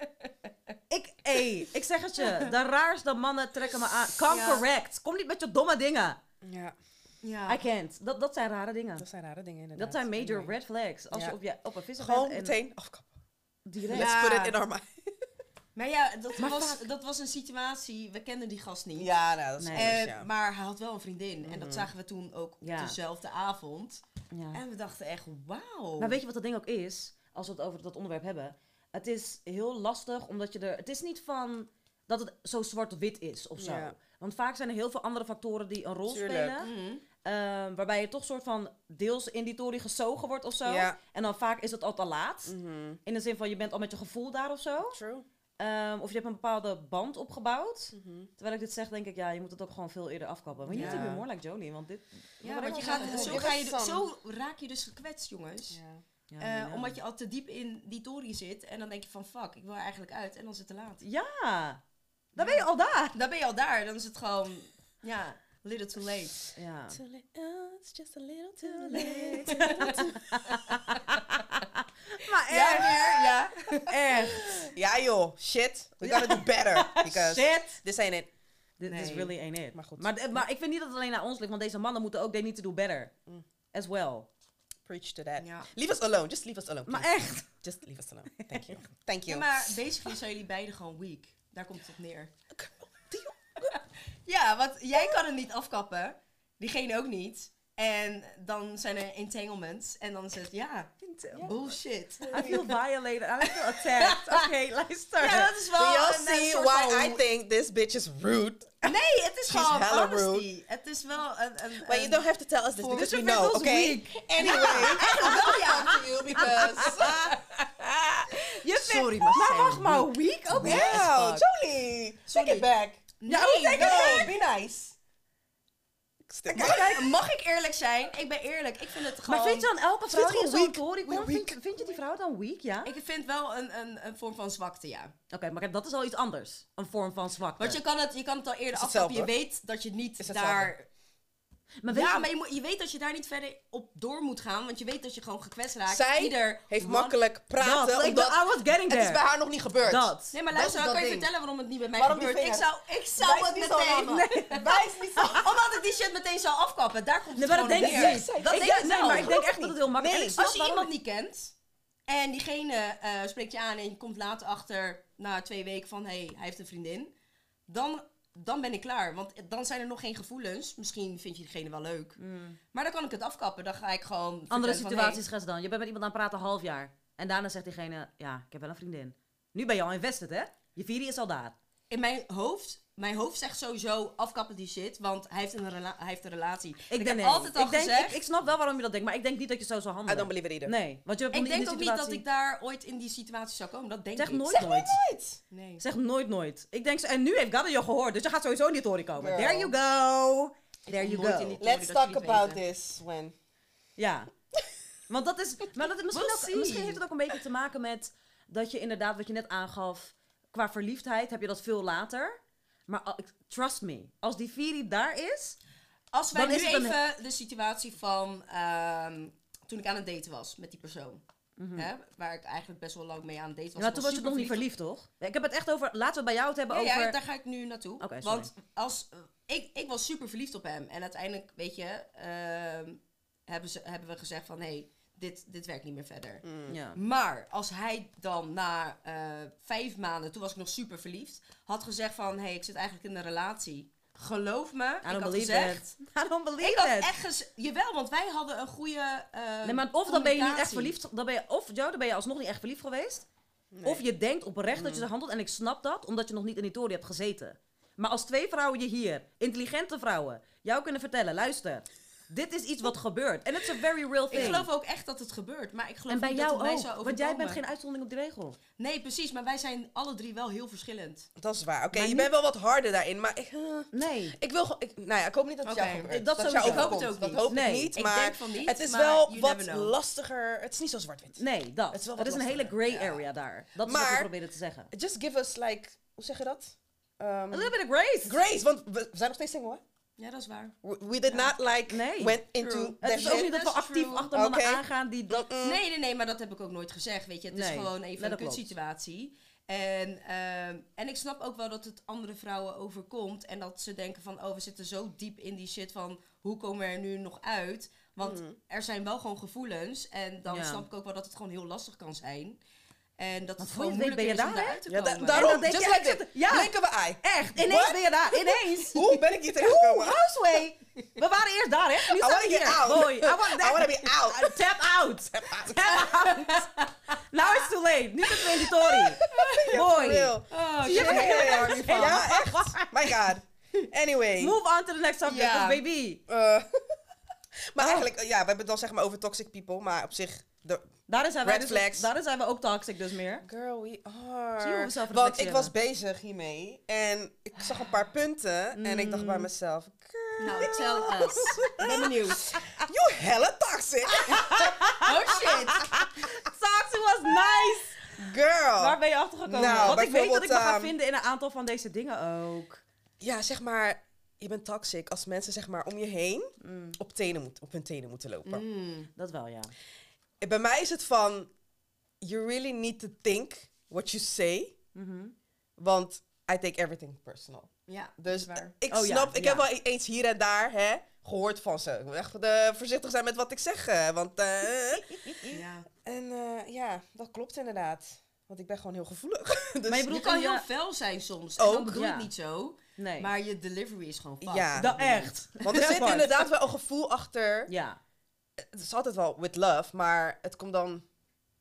ik, ey, ik zeg het je, de raarste mannen trekken me aan. Come Ja. correct. Kom niet met je domme dingen. Ja, Ja. I can't. Dat, dat zijn rare dingen. dat zijn rare dingen inderdaad. Dat zijn major red flags. Als Ja. je op, je, op een visser Gewoon bent en meteen afkappen. direct. Ja. Let's put it in our mind. Maar ja, dat, Maar was, vaak- dat was een situatie, we kenden die gast niet. Ja, nou, dat is Nee. anders, Eh, ja. Maar hij had wel een vriendin. En dat Mhm. zagen we toen ook Ja. dezelfde avond. Ja. En we dachten echt, wauw. Maar weet je wat dat ding ook is? Als we het over dat onderwerp hebben. Het is heel lastig, omdat je er... Het is niet van dat het zo zwart-wit is of zo. Ja. Want vaak zijn er heel veel andere factoren die een rol Tuurlijk. spelen. Mhm. Ehm, waarbij je toch soort van deels in die tory gezogen wordt of zo. Ja. En dan vaak is het al te laat. Mhm. In de zin van je bent al met je gevoel daar of zo. True. Ehm, of je hebt een bepaalde band opgebouwd. Mhm. Terwijl ik dit zeg, denk ik, ja, je moet het ook gewoon veel eerder afkappen. Want je moet be more like Jolie, want dit... Ja, want je gaat gaat, zo, ga je, zo raak je dus gekwetst, jongens. Ja. Ja, Eh, ja. Omdat je al te diep in die tory zit. En dan denk je van, fuck, ik wil er eigenlijk uit. En dan is het te laat. Ja, dan ben je al daar. Dan ben je al daar. Dan is het gewoon, ja, little too late. Ja. Too late. Oh, it's just a little too late. Maar Ja, echt, meer, ja. echt. ja joh, shit. We gotta do better. Because Shit. this ain't it. Dit is Nee. really ain't it. Maar goed. Maar, maar ik vind niet dat het alleen naar ons ligt, want deze mannen moeten ook they need to do better. Mm. As well. Preach to that. Ja. Leave us alone. Just leave us alone. Maar echt. Just leave us alone. Thank you. Thank Ja, you. maar basically zijn jullie beiden gewoon weak. Daar komt het op neer. Ja, want jij kan het niet afkappen. Diegene ook niet. En dan zijn er entanglements. En dan is het, ja, bullshit. I feel violated. I feel attacked. Oké, luister. Ja, dat is wel Do y'all see why van- I think this bitch is rude? Nee, het is She's gewoon hella honesty. Het is wel een... een, But you don't have to tell us this because we Dus je vindt know, okay? weak. Anyway, wel ja. to you because... Je vindt- Sorry, maar Maar wacht weak. maar, weak? Oké. Wow, fuck. Jolie, Sorry. take it back. Nee, Ja, hoe take it No, back? be nice. Kijk, mag ik eerlijk zijn? Ik ben eerlijk. Ik vind het gewoon... Maar vind je dan elke vrouw die gewoon zo'n? Tory vind, je- vind je die vrouw dan weak, ja? Oké, Ik vind wel een, een, een vorm van zwakte, ja. maar kijk, dat is al iets anders. Een vorm van zwakte. Want je kan het, je kan het al eerder afstappen. Je weet dat je niet daar... maar weet ja, je, maar je, moet, je weet dat je daar niet verder op door moet gaan. Want je weet dat je gewoon gekwetst raakt. Zij Ieder heeft makkelijk praten, dat, omdat I was getting het is bij there. haar nog niet gebeurd. Dat. Nee, maar luister, kan je vertellen waarom het niet bij mij Waarom gebeurt. Ik zou, ik zou Wijs het niet zo, meteen... Mama. Wijs niet zo. Omdat ik die shit meteen zou afkappen. Daar komt Nee, het maar dat gewoon denk ik. Dat ik denk ik nee, wel. maar ik denk echt dat het heel makkelijk Nee, is. Als je waarom iemand niet kent en diegene eh, spreekt je aan en je komt later achter na twee weken van hé, hey, hij heeft een vriendin, dan, dan ben ik klaar. Want dan zijn er nog geen gevoelens. Misschien vind je diegene wel leuk. Maar dan kan ik het afkappen. Dan ga ik gewoon. Mm. Andere van, situaties gaan ze dan. Je bent met iemand aan het praten een half jaar. En daarna zegt diegene, ja, ik heb wel een vriendin. Nu ben je al invested, hè? Je vierde is al daar. hey, in mijn hoofd, mijn hoofd zegt sowieso afkappen die shit, want hij heeft een, rela- hij heeft een relatie. Ik, Ik, denk heb nee. altijd al ik, denk, gezegd. ik, ik snap wel waarom je dat denkt, maar ik denk niet dat je zo zou I handelen. don't believe it either. Nee, want je hebt ik denk ook niet dat ik daar ooit in die situatie zou komen. Dat denk Zeg ik. nooit Zeg nooit. nooit. Nee. Zeg nooit nooit. Ik denk, zo- en nu heeft Gadda je gehoord, dus je gaat sowieso niet horen komen. Girl. There you go. There you go. Let's talk about weten. this when. Ja. Want dat is, maar dat is misschien, We'll ook, see. misschien heeft het ook een beetje te maken met dat je inderdaad, wat je net aangaf, qua verliefdheid heb je dat veel later. Maar trust me, als die Viri daar is, Als wij nu het een- even de situatie van ehm, toen ik aan het daten was met die persoon. Hè, waar ik eigenlijk best wel lang mee aan het daten was. ja, toen was je nog niet verliefd, toch? Ik heb het echt over, laten we bij jou het hebben Ja, over... ja, daar ga ik nu naartoe. Oké. Want als, eh, ik, ik was super verliefd op hem. En uiteindelijk, weet je, ehm, hebben, ze, hebben we gezegd van... Hé, hey, dit, dit werkt niet meer verder. Ja. Maar als hij dan na eh, vijf maanden, toen was ik nog super verliefd, had gezegd van, hé, hey, ik zit eigenlijk in een relatie. Geloof me, I ik don't had believe gezegd... it. I don't believe Ik had it. echt gezegd... Jawel, want wij hadden een goede eh, Nee, maar of dan ben je niet echt verliefd, dan ben je, of Joe, dan ben je alsnog niet echt verliefd geweest. Of je denkt oprecht dat je ze handelt, en ik snap dat, omdat je nog niet in die toren hebt gezeten. Maar als twee vrouwen je hier, intelligente vrouwen, jou kunnen vertellen, luister, dit is iets wat gebeurt. En het is a very real thing. Ik geloof ook echt dat het gebeurt, maar ik geloof en bij niet dat het mij ook, zou want jij bent geen uitzondering op die regel. Nee, precies, maar wij zijn alle drie wel heel verschillend. Dat is waar. Oké, Maar je niet- bent wel wat harder daarin, maar ik, eh, Nee. ik wil gewoon... ik- Nou ja, ik hoop niet dat het Oké. jou gebeurt. Dat jou Ik hoop het ook Dat niet. hoop ik Nee, niet, ik maar denk van niet, het is maar wel wat lastiger. Het is niet zo zwart-wit. Nee, dat. Het is wel wat is een hele Ja. area daar. Dat is wat Maar- we proberen te zeggen. Just give us like... Hoe zeg je dat? Um, A little bit of grace. grace, want we, we zijn nog steeds single, hè? Ja, dat is waar. We, we did not like Nee. went into True. Het that is ook shit. niet dat we actief true. achter mannen aangaan die dat... Nee, nee, nee, maar dat heb ik ook nooit gezegd, weet je. Het is gewoon even een kutsituatie. En, ehm, en ik snap ook wel dat het andere vrouwen overkomt. En dat ze denken van, oh, we zitten zo diep in die shit van... Hoe komen we er nu nog uit? Want er zijn wel gewoon gevoelens. En dan Ja. snap ik ook wel dat het gewoon heel lastig kan zijn. En dat het je gewoon het weet ben je is daar, daaruit te Ja, da- daarom, denk je, like ja. Blinken we eye. Echt, ineens What? ben je daar, ineens. Hoe ben ik hier terechtgekomen? Houseway. We waren eerst daar, hè? Nu I get hier. out. Boy, I wanna, I wanna be out. Uh, tap out. Tap out. Now it's too late. Nu zitten we in die tory. Boy. Real. Oh, Je shit. bent Ja, ja, niet van. ja, echt. My god. Anyway. Move on to the next subject. 'cause baby. eh, maar eigenlijk, ja, we hebben het dan zeg maar over toxic people, maar op zich... De, Daarin zijn, wij Red dus, flags. daarin zijn we ook toxic dus meer. girl, we Zie je are. Want ik was bezig hiermee en ik zag een paar punten en ik dacht Mm. bij mezelf... Girl, Nou, tell us. Ik ben benieuwd. you hella toxic. Oh shit. Toxic was nice. Girl. Waar ben je achter gekomen? Nou, Want ik weet dat ik me ga ehm, vinden in een aantal van deze dingen ook. Ja, zeg maar, je bent toxic als mensen zeg maar om je heen op, tenen moet, op hun tenen moeten lopen. Mm. Dat wel, ja. En Bij mij is het van, you really need to think what you say, Mhm. want I take everything personal. Ja, Dus ik Oh ja, snap, ik ja. heb wel e- eens hier en daar hè, gehoord van ze. Ik moet echt eh, voorzichtig zijn met wat ik zeg, eh, want... eh, Ja. en eh, ja, dat klopt inderdaad. Want ik ben gewoon heel gevoelig. dus, Maar je bedoelt kan heel ja- fel zijn soms. En dan Ook, bedoel ja. ik niet zo. Nee. Maar je delivery is gewoon fucked. Ja. dat echt. Want er zit inderdaad wel een gevoel achter. Ja. Het is altijd wel with love, maar het komt dan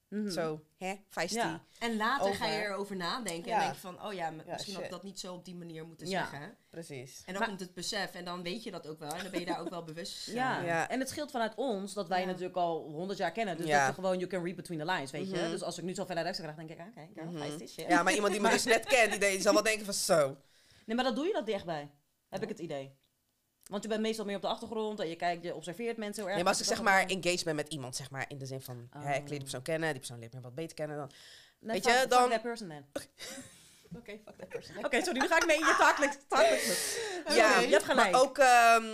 Mhm. zo, hè, feisty. Ja. En later ga je Over. erover nadenken. Ja. En denk je van, oh ja, misschien had ik dat niet zo op die manier moeten Ja. zeggen. Precies. En dan Maar- komt het besef. En dan weet je dat ook wel. En dan ben je daar ook wel bewust van. Ja. Ja. en het scheelt vanuit ons dat wij natuurlijk al honderd jaar kennen. Dus Ja. dat je gewoon, you can read between the lines, weet je. Mhm. Dus als ik nu zo verder extra krijg, denk ik, ah, oké, girl, Mhm. feisty shit. Ja, maar iemand die me dus net kent, die, die zal wel denken van zo. Nee, maar dat doe je dat dichtbij. Heb ik het idee. Want je bent meestal meer op de achtergrond en je kijkt, je observeert mensen heel erg. Nee, maar als ik Dus zeg dat maar engaged ben met iemand, zeg maar, in de zin van, hè, ik leer die Oh. persoon kennen, die persoon leert me wat beter kennen dan... Weet fuck- je, fuck dan- that person then. Oké, fuck that person. Oké, sorry, nu ga ik mee in je taakelijk. taakelijk. Ja, je hebt gelijk. Maar ook, ehm,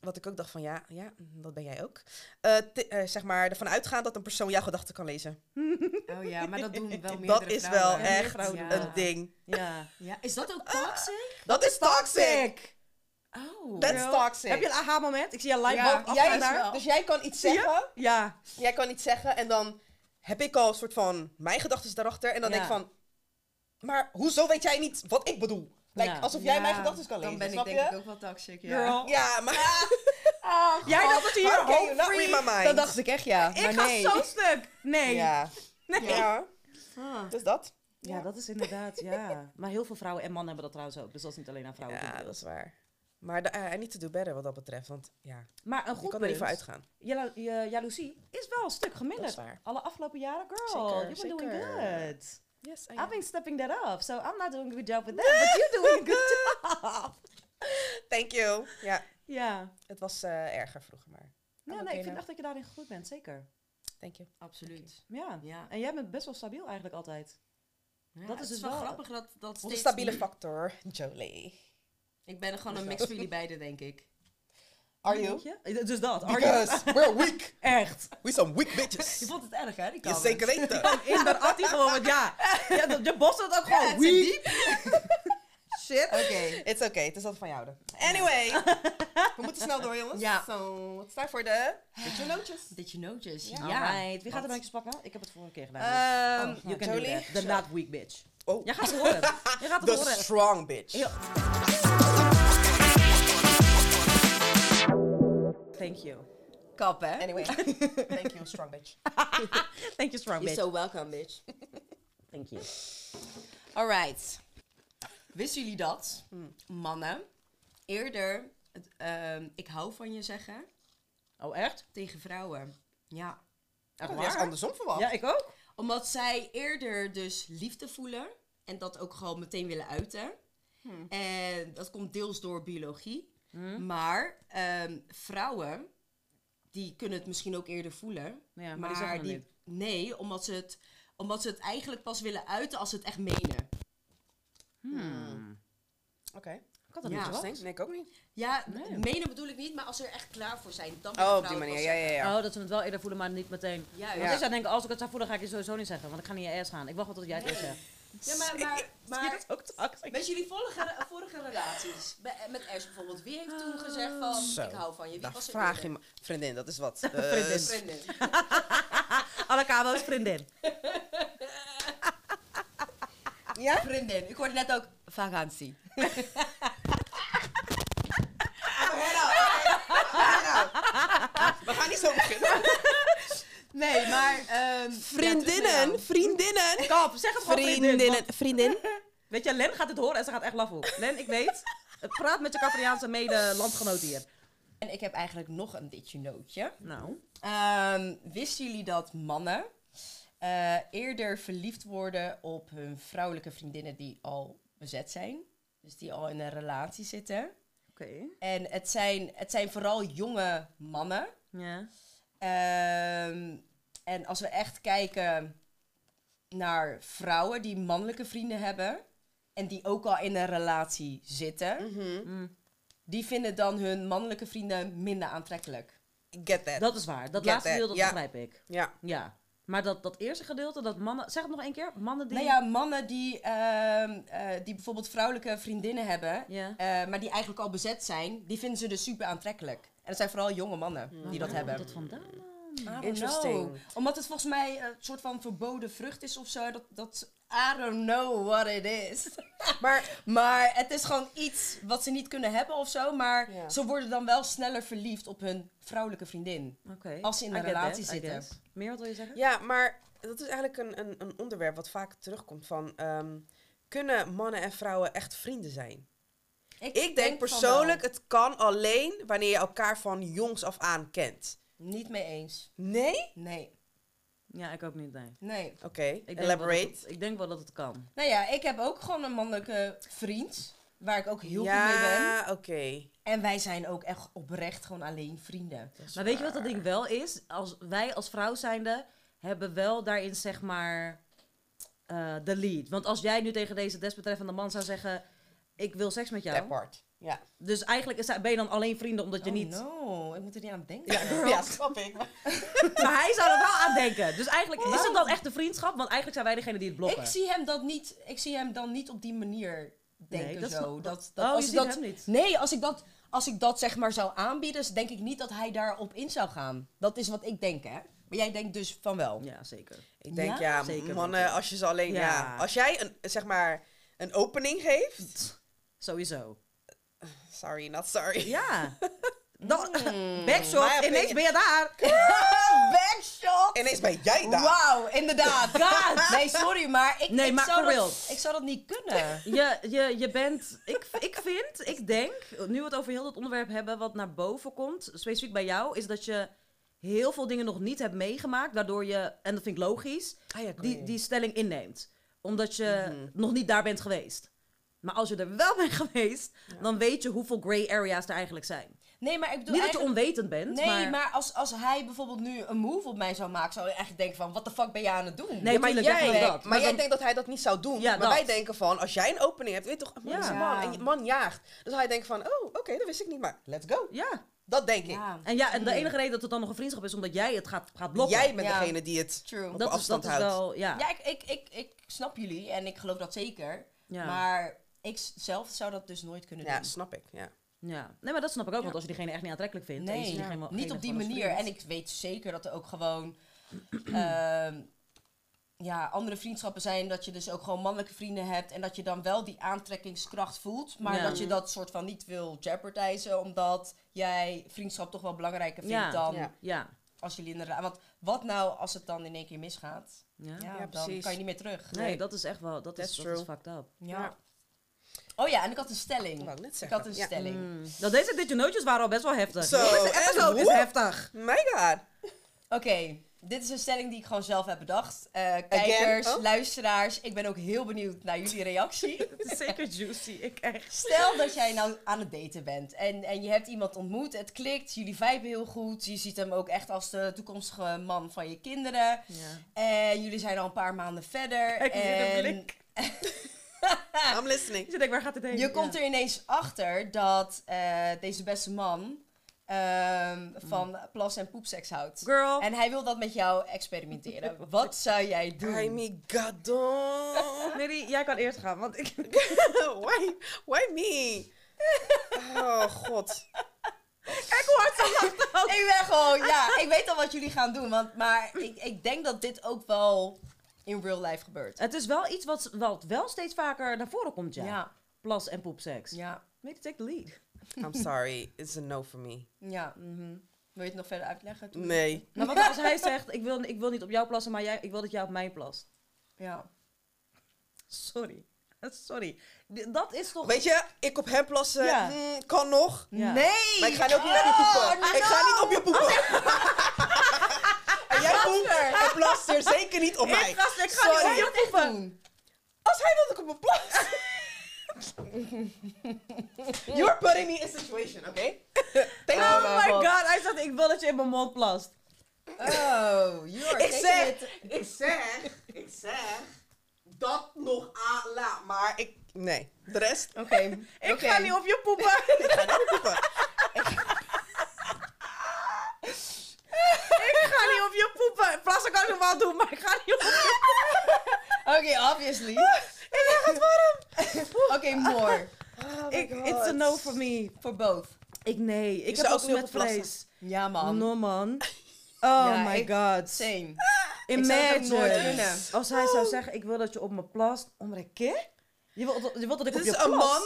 wat ik ook dacht van, ja, ja, dat ben jij ook. Eh, eh, zeg maar, ervan uitgaan dat een persoon jouw gedachten kan lezen. Oh ja, maar dat doen wel meerdere Dat is wel vrouwen. Meer echt een ding. Ja. Ja, is dat ook toxic? Dat is toxic! Oh. That's Girl. toxic. Heb je een aha-moment? Ik zie je live Ja, jij, daar. dus jij kan iets zeggen, Ja. jij kan iets zeggen en dan heb ik al een soort van mijn gedachten daarachter en dan Ja. denk ik van, maar hoezo weet jij niet wat ik bedoel? Like, Ja. alsof jij mijn gedachten kan lezen, Dan ben ik denk je? ik ook wel toxic, ja. Girl. Ja, maar Jij dacht dat je hier mind? Dat dacht ik echt, ja. Ik maar ga nee. zo stuk. Nee. ja. Nee. ja, Ah. dus dat. Ja, dat is inderdaad, ja. Maar heel veel vrouwen en mannen hebben dat trouwens ook. Dus dat is niet alleen aan vrouwen. Ja, dat is waar. Maar de, uh, I need to do better wat dat betreft, want ja, Maar een je goed kan er niet voor uitgaan. Jalo- je jaloezie is wel een stuk Dat geminderd. is waar. Alle afgelopen jaren, girl, Zeker, you've been doing good. Yes, I I've been stepping that up, so I'm not doing a good job with that, but you're doing a good job. Thank you. Ja, Ja. het was eh, erger vroeger, maar Ja, nee, ik vind nou. echt dat je daarin gegroeid bent, zeker. thank you. Absoluut. Ja. Ja. En jij bent best wel stabiel eigenlijk altijd. Ja, Dat is het dus wel wel- grappig dat, dat Onze steeds stabiele factor, Jolie. Ik ben gewoon een mix van jullie beiden, denk ik. Are you? Je? Dus dat. Are you? Because we're weak. Echt. We some weak Je bitches. vond het erg, hè? Die Je comments. zeker weten. Inderdaad, die gewoon, want ja. ja je bost het ook Ja, gewoon. Wie? diep. Shit. Oké. It's okay, het is altijd van jou. dan. Anyway, we moeten snel door, jongens. Ja. So, het is tijd voor de Beetje Nootjes. Dit je nootjes. Ja. Ja. Wie gaat er Want- netjes pakken? Ik heb het vorige keer gedaan. Dus- you can Jolie? do that. The not weak bitch. Oh, Jij gaat het horen. Je gaat het the horen. strong bitch. Heel- Thank you. Kap, hè? Anyway, thank you, strong bitch. Thank you, strong You're bitch. so welcome, bitch. Thank you. Alright. Wisten jullie dat mannen eerder het, ehm, ik hou van je zeggen Oh, echt? tegen vrouwen? Ja. Ik had juist andersom verwacht. Ja, ik ook. Omdat zij eerder dus liefde voelen en dat ook gewoon meteen willen uiten. Hmm. En dat komt deels door biologie. Hm? Maar ehm, vrouwen, die kunnen het misschien ook eerder voelen. Ja, maar, die niet. Nee, omdat ze, het, omdat ze het eigenlijk pas willen uiten als ze het echt menen. Hmm. Oké. Ik had dat Ja. niet. Interesting. Nee, ik ook niet. Ja, Nee. menen bedoel ik niet, maar als ze er echt klaar voor zijn, dan Oh, op die manier. Ja, ja, ja. Oh, dat ze het wel eerder voelen, maar niet meteen. Ja, Want ja. ik zou denken, als ik het zou voelen, ga ik je sowieso niet zeggen. Want ik ga niet in je ass gaan. Ik wacht wel tot jij het eerst zegt. Ja, maar, maar, maar met jullie vorige, vorige relaties, met Ers bijvoorbeeld, wie heeft toen gezegd van, Zo. ik hou van je? Wie was vraag je me... Vriendin, dat is wat. Vriendin. Dus- Vriendin. Alle kabels vriendin. Ja? Vriendin. Ik hoorde net ook vakantie. We gaan niet zo beginnen. Nee, maar... ehm, Vriendinnen, vriendinnen. Kap, zeg het gewoon vriendin. Vriendinnen, want- vriendin. Weet je, Len gaat het horen en ze gaat echt lachen. Len, ik weet. Praat met je Cavriaanse mede-landgenoot hier. En ik heb eigenlijk nog een ditje nootje. Nou. Ehm, wisten jullie dat mannen eh, eerder verliefd worden op hun vrouwelijke vriendinnen die al bezet zijn? Dus die al in een relatie zitten. Oké. En het zijn, het zijn vooral jonge mannen. Ja. Ehm, en als we echt kijken naar vrouwen die mannelijke vrienden hebben en die ook al in een relatie zitten, Mhm. Mm. die vinden dan hun mannelijke vrienden minder aantrekkelijk. Get that. Dat is waar. Dat Get laatste that. deel, dat Ja. begrijp ik. Ja. Ja. Maar dat, dat eerste gedeelte, dat mannen... Zeg het nog één keer. Mannen die... Nou ja, mannen die, ehm, eh, die bijvoorbeeld vrouwelijke vriendinnen hebben, eh, maar die eigenlijk al bezet zijn, die vinden ze dus super aantrekkelijk. En dat zijn vooral jonge mannen die dat Waar hebben. komt dat vandaan don't Interesting. know. Omdat het volgens mij een soort van verboden vrucht is of zo. Dat, dat, I don't know what it is. Maar maar het is gewoon iets wat ze niet kunnen hebben of zo. Maar ze worden dan wel sneller verliefd op hun vrouwelijke vriendin. Oké. Als ze in een relatie that, zitten. Meer wat wil je zeggen? Ja, maar dat is eigenlijk een, een, een onderwerp wat vaak terugkomt van... ehm, kunnen mannen en vrouwen echt vrienden zijn? Ik denk persoonlijk, het kan alleen wanneer je elkaar van jongs af aan kent. Niet mee eens. Nee? Nee. Ja, ik ook niet, nee. Oké, Ik denk wel dat elaborate. het- ik denk wel dat het kan. Nou ja, ik heb ook gewoon een mannelijke vriend. waar ik ook heel goed mee ben. ja, oké. En wij zijn ook echt oprecht gewoon alleen vrienden. Maar weet je wat dat ding wel is? Als wij als vrouw zijnde hebben wel daarin zeg maar eh, de lead. Want als jij nu tegen deze desbetreffende man zou zeggen... Ik wil seks met jou. That part. Ja. Dus eigenlijk ben je dan alleen vrienden omdat je oh, niet... no, ik moet er niet aan denken. Ja, ja, snap ik. Maar hij zou er wel aan denken. Dus eigenlijk is het dan echt een vriendschap. Want eigenlijk zijn wij degene die het blokken. Ik zie hem dat niet. Ik zie hem dan niet op die manier denken Nee, dat zo. dat, dat, Oh, als je ik ziet dat, hem niet. Nee, als ik dat, als ik dat zeg maar zou aanbieden, dus denk ik niet dat hij daarop in zou gaan. Dat is wat ik denk, hè? Maar jij denkt dus van wel. Ja, zeker. Ik denk, Ja? ja, Zeker mannen, als je ze alleen... Ja. Ja. Als jij, een, zeg maar, een opening geeft... Sowieso. Sorry, not sorry. Ja. Dan, My backshot, opinion. ineens ben je daar. Backshot! Ineens ben jij daar. Wauw, inderdaad. God. Nee, sorry, maar ik, Nee, ik, maar zou dat, ik zou dat niet kunnen. Je, je, je bent, ik, ik vind, ik denk, nu we het over heel dat onderwerp hebben, wat naar boven komt, specifiek bij jou, is dat je heel veel dingen nog niet hebt meegemaakt, waardoor je, en dat vind ik logisch, die, die stelling inneemt. Omdat je Mhm. nog niet daar bent geweest. Maar als je er wel bent geweest, dan weet je hoeveel gray areas er eigenlijk zijn. Nee, maar ik bedoel niet dat je eigenlijk- onwetend bent, Nee, maar... maar, als, als hij bijvoorbeeld nu een move op mij zou maken, zou je echt denken van, wat de fuck ben je aan het doen? Nee, maar jij, maar dat. maar Maar jij denkt dat hij dat niet zou doen. Ja, maar dat. wij denken van, als jij een opening hebt, weet je toch, een man Ja. is een man. En je man jaagt. Dus hij denkt van, oh, oké, dat wist ik niet, maar let's go. Ja. Dat denk ik. Ja, En ja, en de enige reden dat het dan nog een vriendschap is, omdat jij het gaat, gaat blokken. Jij bent Ja. degene die het true. op dat is, afstand dat is houdt. wel, ja. Ja, ik, ik, ik, ik snap jullie en ik geloof dat zeker. ja. Maar ik zelf zou dat dus nooit kunnen Ja, doen. snap ik. Ja. Ja, nee, maar dat snap ik ook. Ja. Want als je diegene echt niet aantrekkelijk vindt... Nee, diegene- niet op die manier. En ik weet zeker dat er ook gewoon ehm, ja, andere vriendschappen zijn. Dat je dus ook gewoon mannelijke vrienden hebt. En dat je dan wel die aantrekkingskracht voelt. Maar Ja. dat je dat soort van niet wil jeopardizen. Omdat jij vriendschap toch wel belangrijker vindt Ja, dan ja. Ja. als jullie in de ra- Want wat nou als het dan in één keer misgaat? ja. Ja, Ja, dan precies. kan je niet meer terug. Nee, dat is echt wel... Dat, is, dat is fucked up. Ja. Oh ja, en ik had een stelling. Dat wou ik net Ik zeggen. had een Ja. stelling. Mm. Nou, deze dit nootjes waren al best wel heftig. Zo, Deze en is hoe? heftig. My god. Oké, dit is een stelling die ik gewoon zelf heb bedacht. Eh, kijkers, Oh. luisteraars, ik ben ook heel benieuwd naar jullie reactie. Het is zeker juicy. Ik echt. Stel dat jij nou aan het daten bent en, en je hebt iemand ontmoet, het klikt, jullie viben heel goed, je ziet hem ook echt als de toekomstige man van je kinderen. Ja. En jullie zijn al een paar maanden verder. Kijk, en blik. I'm listening. Je denkt, waar gaat het heen? je komt er ineens achter dat eh, deze beste man ehm, van plas- en poepseks houdt. Girl. En hij wil dat met jou experimenteren. Wat zou jij doen? I me god. Nee, jij kan eerst gaan, want ik... why, why me? Oh god. Ik hoor lachen. Ik ben gewoon, ja, ik weet al wat jullie gaan doen. Want, maar ik, ik denk dat dit ook wel in real life gebeurt. Het is wel iets wat, wat wel steeds vaker naar voren komt, ja. Ja, Plas en poepseks. ja, Maybe take the lead. I'm sorry. It's a no for me. ja. mhm. Wil je het nog verder uitleggen? Toen? Nee. Maar wat als hij zegt, ik wil, ik wil niet op jou plassen, maar jij, ik wil dat jij op mij plast. Ja. Sorry. Sorry. Dat is toch... Weet je, ik op hem plassen Ja. hmm, kan nog. Ja. Nee! Maar ik ga niet op je poepen. Oh, Ik ga niet op je poepen. en en plast er zeker niet op mij. Ik, ik ga Sorry. niet op je poepen. doen. Als hij wil dat ik op me plas. You're putting me in a situation, oké? Thank Oh mijn my God. hij zegt, ik wil dat je in mijn mond plast. Oh, you are Ik zeg, it- ik zeg, ik zeg dat nog aan la. Maar ik, nee. De rest, Oké, Ik oké. ga niet op je poepen. ik ga niet poepen. Ik ga niet op je poepen. Plassen kan ik nog wel doen, maar ik ga niet op je Oké, obviously. Ik zeg het warm. Oké, more. Oh Ik, it's a no for me. For both. Ik nee. Ik zou heb ook op met vlees. Ja, man. No man. Oh Ja, my ik- god. Same. Imagine. Als hij zou zeggen, ik wil dat je op me plast. Om een keer? Je wilt, je wilt dat ik Dit op je is een man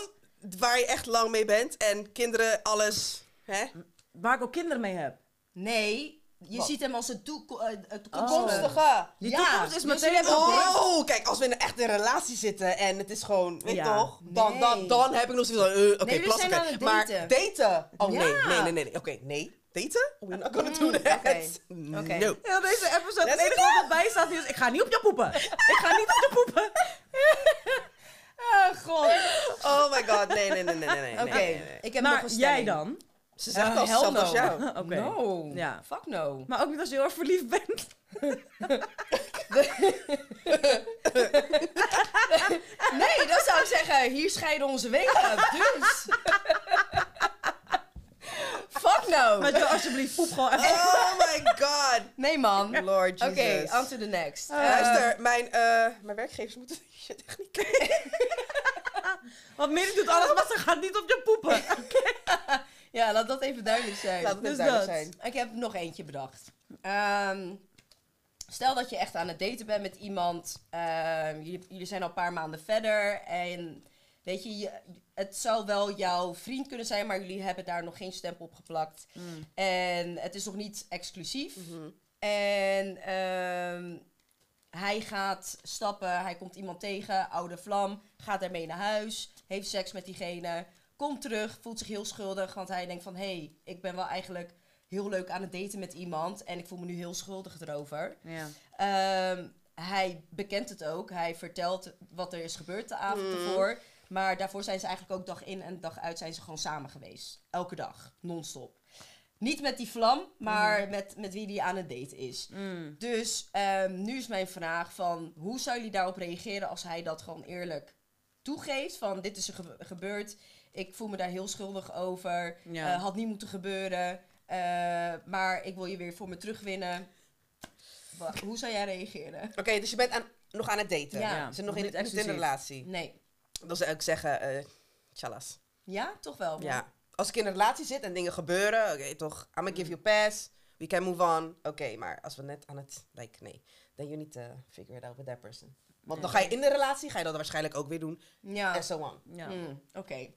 waar je echt lang mee bent en kinderen, alles. Hè? Waar ik ook kinderen mee heb. Nee, je Wat? ziet hem als een toeko- eh, een Toekomstige. toekomstige. Die Ja, toekomst is dus meteen ook dit- Oh, kijk, als we in een echte relatie zitten en het is gewoon, weet je Ja. toch? Dan, Nee. dan, dan heb ik nog zoiets van, eh, oké, Nee, het Maar daten. Oh nee, Ja. nee, nee, nee. nee. Oké, nee. Daten? We're not gonna do Mm, that. oké. No. Oké. Heel deze episode, het enige wat erbij staat nu is, ik ga niet op je poepen. ik ga niet op je poepen. Oh god. Oh my god, Nee, nee, nee, nee, nee. nee, Oké, nee, nee. ik heb maar nog een jij dan? Ze zegt al no. als jou. Oké. No. Ja. Fuck no. Maar ook niet als je heel erg verliefd bent. Nee, dan zou ik zeggen, hier scheiden onze wegen. Dus. Fuck no. Weet je, alsjeblieft, poep gewoon even. Oh my god. Nee man. Lord Oké, Jesus. on to the next. Uh, Eh, Luister, mijn, eh, mijn werkgevers moeten die shit echt niet kijken. Want Miri doet alles, maar ze gaat niet op je poepen. Ja, laat dat even duidelijk zijn. Laat Dus duidelijk dat. zijn. Ik heb nog eentje bedacht. Ehm, stel dat je echt aan het daten bent met iemand. ehm, jullie, jullie zijn al een paar maanden verder. En weet je, je, het zou wel jouw vriend kunnen zijn, maar jullie hebben daar nog geen stempel op geplakt. En het is nog niet exclusief. Mhm. En ehm, hij gaat stappen, hij komt iemand tegen, oude vlam, gaat daarmee naar huis, heeft seks met diegene, komt terug, voelt zich heel schuldig, want hij denkt van, hé, hey, ik ben wel eigenlijk heel leuk aan het daten met iemand en ik voel me nu heel schuldig erover. Ja. Ehm, hij bekent het ook, hij vertelt wat er is gebeurd de avond Mhm. ervoor, maar daarvoor zijn ze eigenlijk ook dag in en dag uit zijn ze gewoon samen geweest. Elke dag, non-stop. Niet met die vlam, maar met, met wie die aan het daten is. Mm. Dus ehm, nu is mijn vraag van hoe zou jullie daarop reageren als hij dat gewoon eerlijk toegeeft van dit is er gebe- gebeurd, ik voel me daar heel schuldig over, Ja. Eh, had niet moeten gebeuren, eh, maar ik wil je weer voor me terugwinnen. Hoe zou jij reageren? Oké, dus je bent aan, nog aan het daten. Ja. Ze nog Nog in, niet in een relatie. Nee. Dan zou ik zeggen, eh chalas. Ja, toch wel? Ja. Als ik in een relatie zit en dingen gebeuren, oké, toch, I'm gonna give you a pass. We can move on. Oké, maar als we net aan het, like, nee. Then you need to figure it out with that person. Want dan ga je in de relatie, ga je dat waarschijnlijk ook weer doen. Ja. En so on. Ja. Mm, Oké.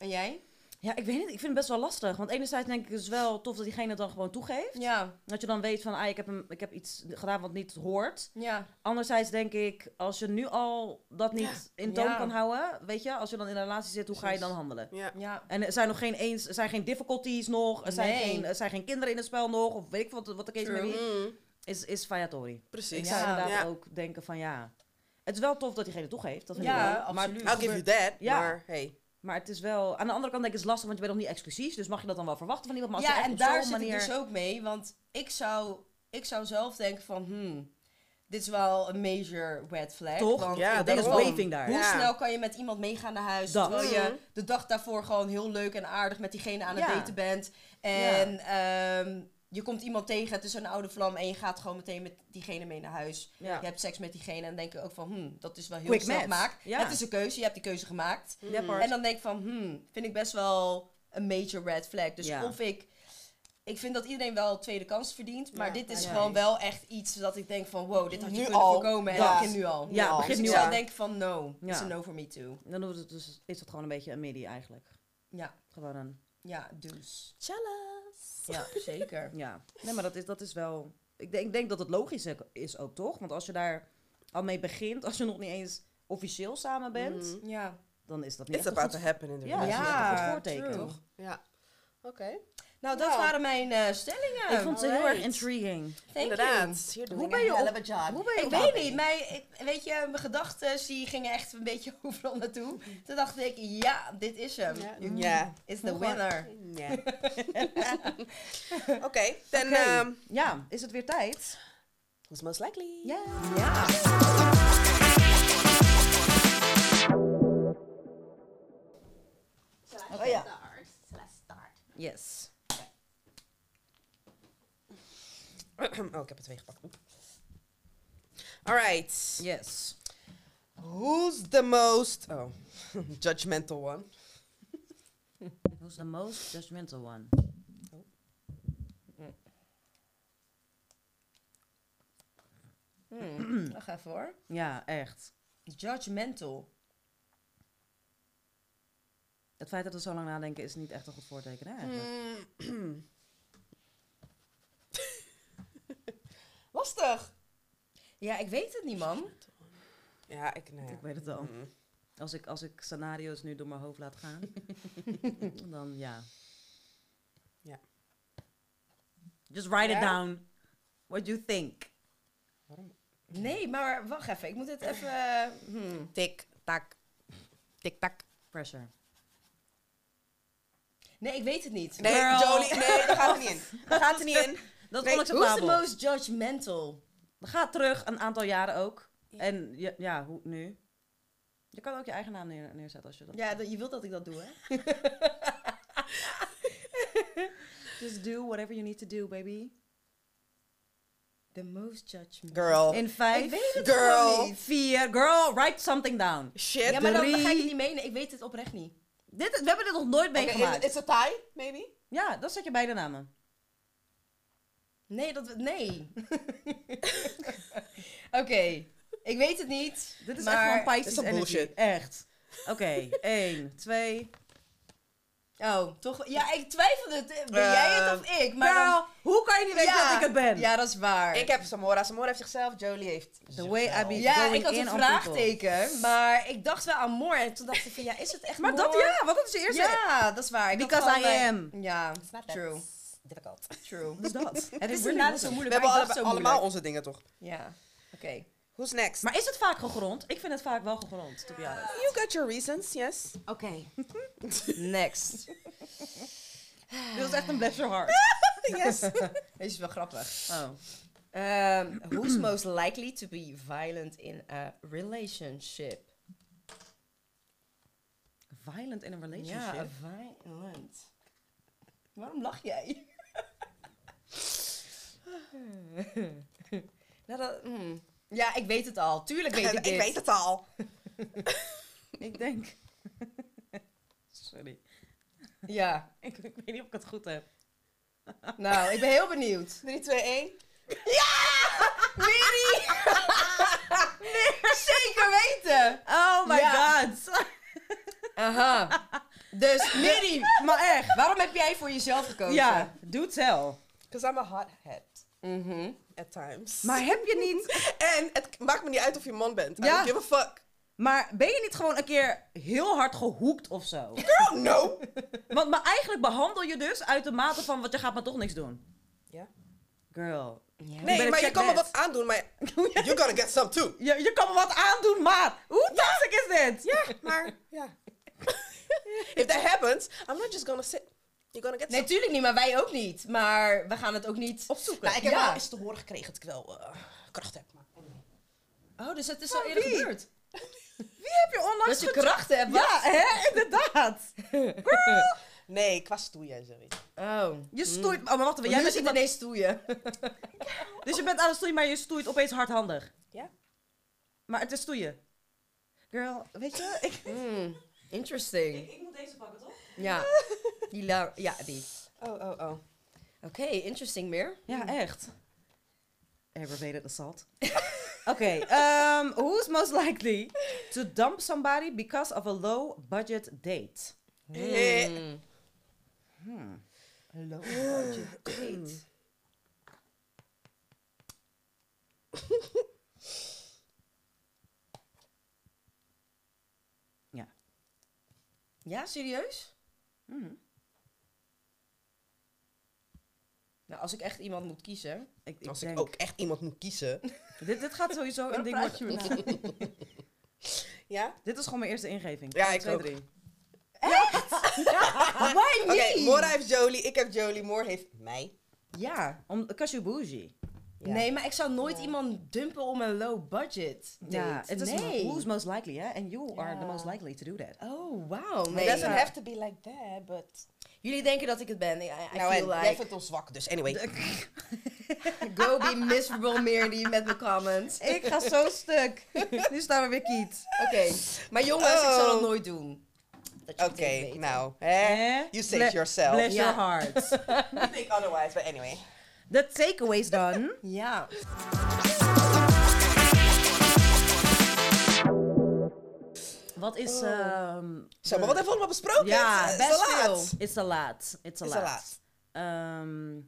En jij? ja, ik weet niet. Ik vind het best wel lastig. Want enerzijds denk ik het is wel tof dat diegene het dan gewoon toegeeft. Ja. Dat je dan weet van, ah, ik heb, een, ik heb iets gedaan wat niet hoort. Ja. Anderzijds denk ik, als je nu al dat niet in toon Ja. kan houden, weet je, als je dan in een relatie zit, hoe ga je dan handelen? Ja. Ja. En er zijn nog geen eens, er zijn geen difficulties nog, er zijn, Nee. geen, er zijn geen kinderen in het spel nog, of weet ik wat, wat de case True. be, Mm, is, is Fayatori. Ik precies. zou Ja. inderdaad Ja. ook denken van ja, het is wel tof dat diegene toegeeft, dat Ja, ik. Maar, absoluut. I'll give you that, Ja. maar hey. Maar het is wel, aan de andere kant denk ik het is lastig, want je bent nog niet exclusief, dus mag je dat dan wel verwachten van iemand, maar als ja, en daar zit manier... ik dus ook mee. Want ik zou, ik zou zelf denken van... Hmm, dit is wel een major red flag. Toch? Want Ja, denk is waving daar. Hoe Ja. snel kan je met iemand meegaan naar huis... Dat. terwijl je Mhm. de dag daarvoor gewoon heel leuk en aardig met diegene aan het Ja. daten bent. En ehm, je komt iemand tegen, het is een oude vlam... en je gaat gewoon meteen met diegene mee naar huis. Ja. Je hebt seks met diegene en dan denk ik ook van... Hmm, dat is wel heel Quick snel match. gemaakt. Ja. Het is een keuze, je hebt die keuze gemaakt. Part. En dan denk ik van, hmm, vind ik best wel een major red flag. Dus Ja. of ik... Ik vind dat iedereen wel een tweede kans verdient. Maar Ja, dit is ja. gewoon wel echt iets dat ik denk van... Wow, dit had je Nu kunnen al. voorkomen. En Ja. dat begin nu al. Ja, begin Dus ik nu zou al. denken van no, Ja. is een no for me too. Dan het dus, is het gewoon een beetje een midi eigenlijk. Ja, Gewoon een, ja, dus. Chalas. Ja, zeker. ja. Nee, maar dat is, dat is wel... Ik denk, ik denk dat het logisch is- ook, toch? Want als je daar al mee begint, als je nog niet eens officieel samen bent, Mhm. Ja. dan is dat niet It's echt een about goed- to happen in the Ja, een Ja, goed voorteken. true. Toch? Ja. Oké. Nou, dat Nou. waren mijn eh, stellingen. Ik vond ze heel erg intriguing. Thank Inderdaad. Hoe ben je op- hoe ben je Ik op- weet niet, mijn, ik, weet je, mijn gedachten die gingen echt een beetje overal naartoe. Toen dacht ik, ja, dit is hem. Ja. Mm, Ja. It's the winner. Ja. Oké, dan Oké. ehm, Ja, is het weer tijd? who's most likely? Ja. Ja. Oh ja. Let's start. Yes. oh, ik heb het twee gepakt. Alright. Yes. Who's the most oh, judgmental one? Who's the most judgmental one? Hmm, wacht even hoor. Ja, echt. Judgmental. Het feit dat we zo lang nadenken is niet echt een goed voorteken, hè? eigenlijk. Hmm. Lastig. Ja, ik weet het niet, man. Ja, ik nee. Ik weet het al. Mm. Als ik, als ik scenario's nu door mijn hoofd laat gaan, dan ja. Ja. Just write it down. What you think. Waarom? Nee, maar wacht even. Ik moet het even... hmm. Tik, tak. Tik, tak. Pressure. Nee, ik weet het niet. Nee, Girl. Jolie, nee, daar gaat het niet in. Daar gaat het niet in. Dat is Nee, Who's the most judgmental? Ga terug een aantal jaren ook. En ja, ja, hoe nu? Je kan ook je eigen naam neer- neerzetten als je dat... Ja, dat- je wilt dat ik dat doe, hè? Just do whatever you need to do, baby. The most judgmental. Girl. In vijf, Ik weet het Girl. niet. vier, girl, write something down. Shit. Ja, maar dan Drie. ga ik het niet menen. Ik weet het oprecht niet. Dit, we hebben dit nog nooit Okay, meegemaakt. is, it's a tie, maybe? Ja, dan zet je beide namen. Nee, dat... Nee. Oké. Ik weet het niet. Dit is maar... echt gewoon dit Pisces is energy. bullshit. Echt. Oké, één, twee. Oh, toch? Ja, ik twijfelde. Ben Eh, jij het of ik? Maar dan... hoe kan je niet weten Ja. dat ik het ben? Ja, dat is waar. Ik heb Samora. Samora heeft zichzelf. Jolie heeft The way I be ja, going ik had in een on people. vraagteken, maar ik dacht wel aan Moor. En toen dacht ik van, ja, is het echt Maar Moor? dat ja, want dat is je eerste. Ja, dat is waar. Had Because gewoon, I eh, am. Ja, It's not that true. Difficult. True. Dus dat. Het is really inderdaad zo wasn't. We moeilijk, hebben alle- allemaal moeilijk. onze dingen toch? Ja, oké. Who's next? Maar is het vaak gegrond? Ik vind het vaak wel gegrond, to be honest. you got your reasons, yes. Oké. Next. Dit is echt een bless your heart. yes. Deze is wel grappig. Oh. Um, who's most likely to be violent in a relationship? Violent in a relationship. Ja, violent. Waarom lach jij? nou, dat, hmm. Ja, ik weet het al. Tuurlijk weet ik ik dit. weet het al. Ik denk. Sorry. Ja. Ik, ik weet niet of ik het goed heb. Nou, ik ben heel benieuwd. 3, 2, 1. Miri! nee, zeker weten! Oh my Ja. god. Aha. Dus, Miri, maar echt. waarom heb jij voor jezelf gekozen? Ja, do tell. Because I'm a hothead. Mhm. At times. Maar heb je niet. En het maakt me niet uit of je man bent. I Ja. don't give a fuck. Maar ben je niet gewoon een keer heel hard gehoekt of zo? Girl, no. Want maar eigenlijk behandel je dus uit de mate van. Want je gaat maar toch niks doen. Ja. Girl. Ja. Nee, maar je kan me wat aandoen, maar you're gonna get some too. Je, je kan me wat aandoen, maar. Hoe toxic is dit? Ja, maar ja. If that happens, I'm not just gonna sit. You're gonna get Nee, some. tuurlijk niet, maar wij ook niet. Maar we gaan het ook niet opzoeken. Nou, ik heb Ja. wel eens te horen gekregen dat ik wel eh, kracht heb. Maar. Oh, dus het is al eerder wie? gebeurd. Wie heb je onlangs Dat je krachten hebt. Ja, hè? Inderdaad. Nee, qua stoeien en zoiets. Oh. Je stoeit. Oh, maar wacht even. Jij bent iemand- ineens stoeien. Dus je bent aan het stoeien, maar je stoeit opeens hardhandig. Ja. Maar het is stoeien. Girl, weet je? Ik, Hmm, interesting. ik moet deze pakken, toch? Ja. Die la- ja, die. Oh, oh, oh. Oké, interesting meer. Ja, echt. Aggravated assault. Oké, um, who's most likely to dump somebody because of a low budget date? Eh. Hmm. Hmm. Low budget date. Ja, serieus? Mhm. Nou, als ik echt iemand moet kiezen. Ik, ik Als denk, ik ook echt iemand moet kiezen. dit, dit gaat sowieso een ding praat je. Ja? Dit is gewoon mijn eerste ingeving. Ja, ik Twee, ook. drie. Why Oké? Mora heeft Jolie, ik heb Jolie, Moor heeft mij. Ja. Om, bougie. Ja. Nee, maar ik zou nooit Ja. iemand dumpen om een low budget date. Ja, het is nee. who's most likely, hè? And you are the most likely to do that. Oh, wow. It Nee. doesn't ja. have to be like that, but... Jullie denken dat ik het ben. I, I nou, en feel jij like... vindt ons zwak, dus anyway. Go be miserable, Meerdy, met mijn comments. ik ga zo stuk. nu staan we weer kiet. Oké. Maar jongens, ik zal Oh. het nooit doen. Oké, nou. Hè? You saved Ble- yourself. Bless your heart. I think otherwise, but anyway. The takeaways done. Ja. Wat is... Oh. ehm, Zo, maar wat hebben we allemaal besproken? Ja, Het is- best veel. laat. It's a lot. It's a It's lot. a lot. Ehm,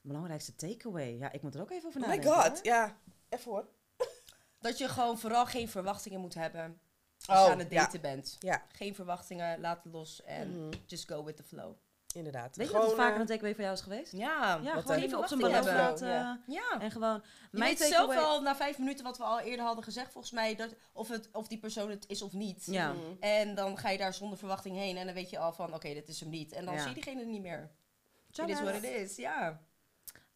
belangrijkste takeaway. Ja, ik moet er ook even over Oh my nadenken. god, hoor. ja. Even hoor. Dat je gewoon vooral geen verwachtingen moet hebben als Oh, je aan het ja. daten bent. Ja. Geen verwachtingen, laat het los en Mhm. just go with the flow. Inderdaad. Weet je dat het vaker eh, een takeaway voor jou is geweest? Ja, Ja, wat gewoon een even op zijn balans laten. Ja. En gewoon, Je mijn weet zelf wel na vijf minuten wat we al eerder hadden gezegd, volgens mij, dat, of, het, of die persoon het is of niet. Ja. mm. En dan ga je daar zonder verwachting heen en dan weet je al van, oké, dit is hem niet. En dan Ja. zie je diegene niet meer. Shout It is what it is, ja.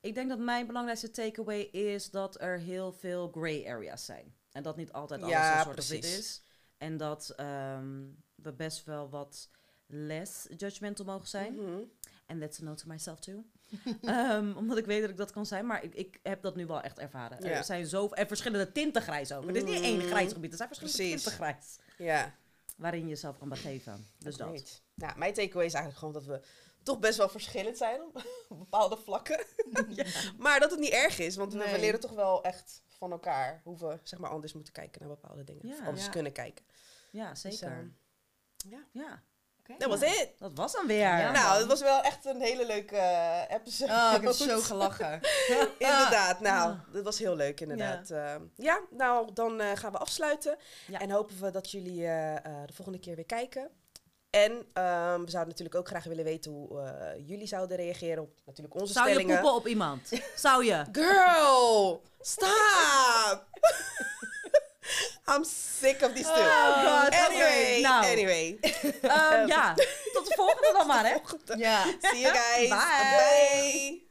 Ik denk dat mijn belangrijkste takeaway is dat er heel veel gray areas zijn. En dat niet altijd alles Ja, een soort of wit precies. is. En dat ehm, we best wel wat less judgmental mogen zijn. Mhm. En that's a note to myself too. Ehm, omdat ik weet dat ik dat kan zijn. Maar ik, ik heb dat nu wel echt ervaren. Ja. Er zijn zo en verschillende tinten grijs ook. Het is niet één Mm. grijs gebied. Er zijn verschillende Precies. tinten grijs. Ja. Waarin je jezelf kan begeven. Dus dat. Nou, mijn takeaway is eigenlijk gewoon dat we toch best wel verschillend zijn op bepaalde vlakken. Maar dat het niet erg is, want we, leren toch wel echt van elkaar hoe we zeg maar, anders moeten kijken naar bepaalde dingen. Ja. of anders Ja. kunnen kijken. Ja, Dus, zeker. ehm, ja. ja, Dat was het. dat was dan weer. Ja, nou, het was wel echt een hele leuke eh, episode. Oh, ik heb zo gelachen. Inderdaad, nou, dat was heel leuk inderdaad. Ja, ja nou, dan eh, gaan we afsluiten. Ja. En hopen we dat jullie eh, eh, de volgende keer weer kijken. En ehm, we zouden natuurlijk ook graag willen weten hoe eh, jullie zouden reageren op natuurlijk onze Zou je stellingen. poepen op iemand? Zou je? Girl, stop! I'm sick of die stuff. Oh God, anyway, nou. anyway. Ehm, ja, tot de volgende dan maar, hè? Ja. See you guys. Bye.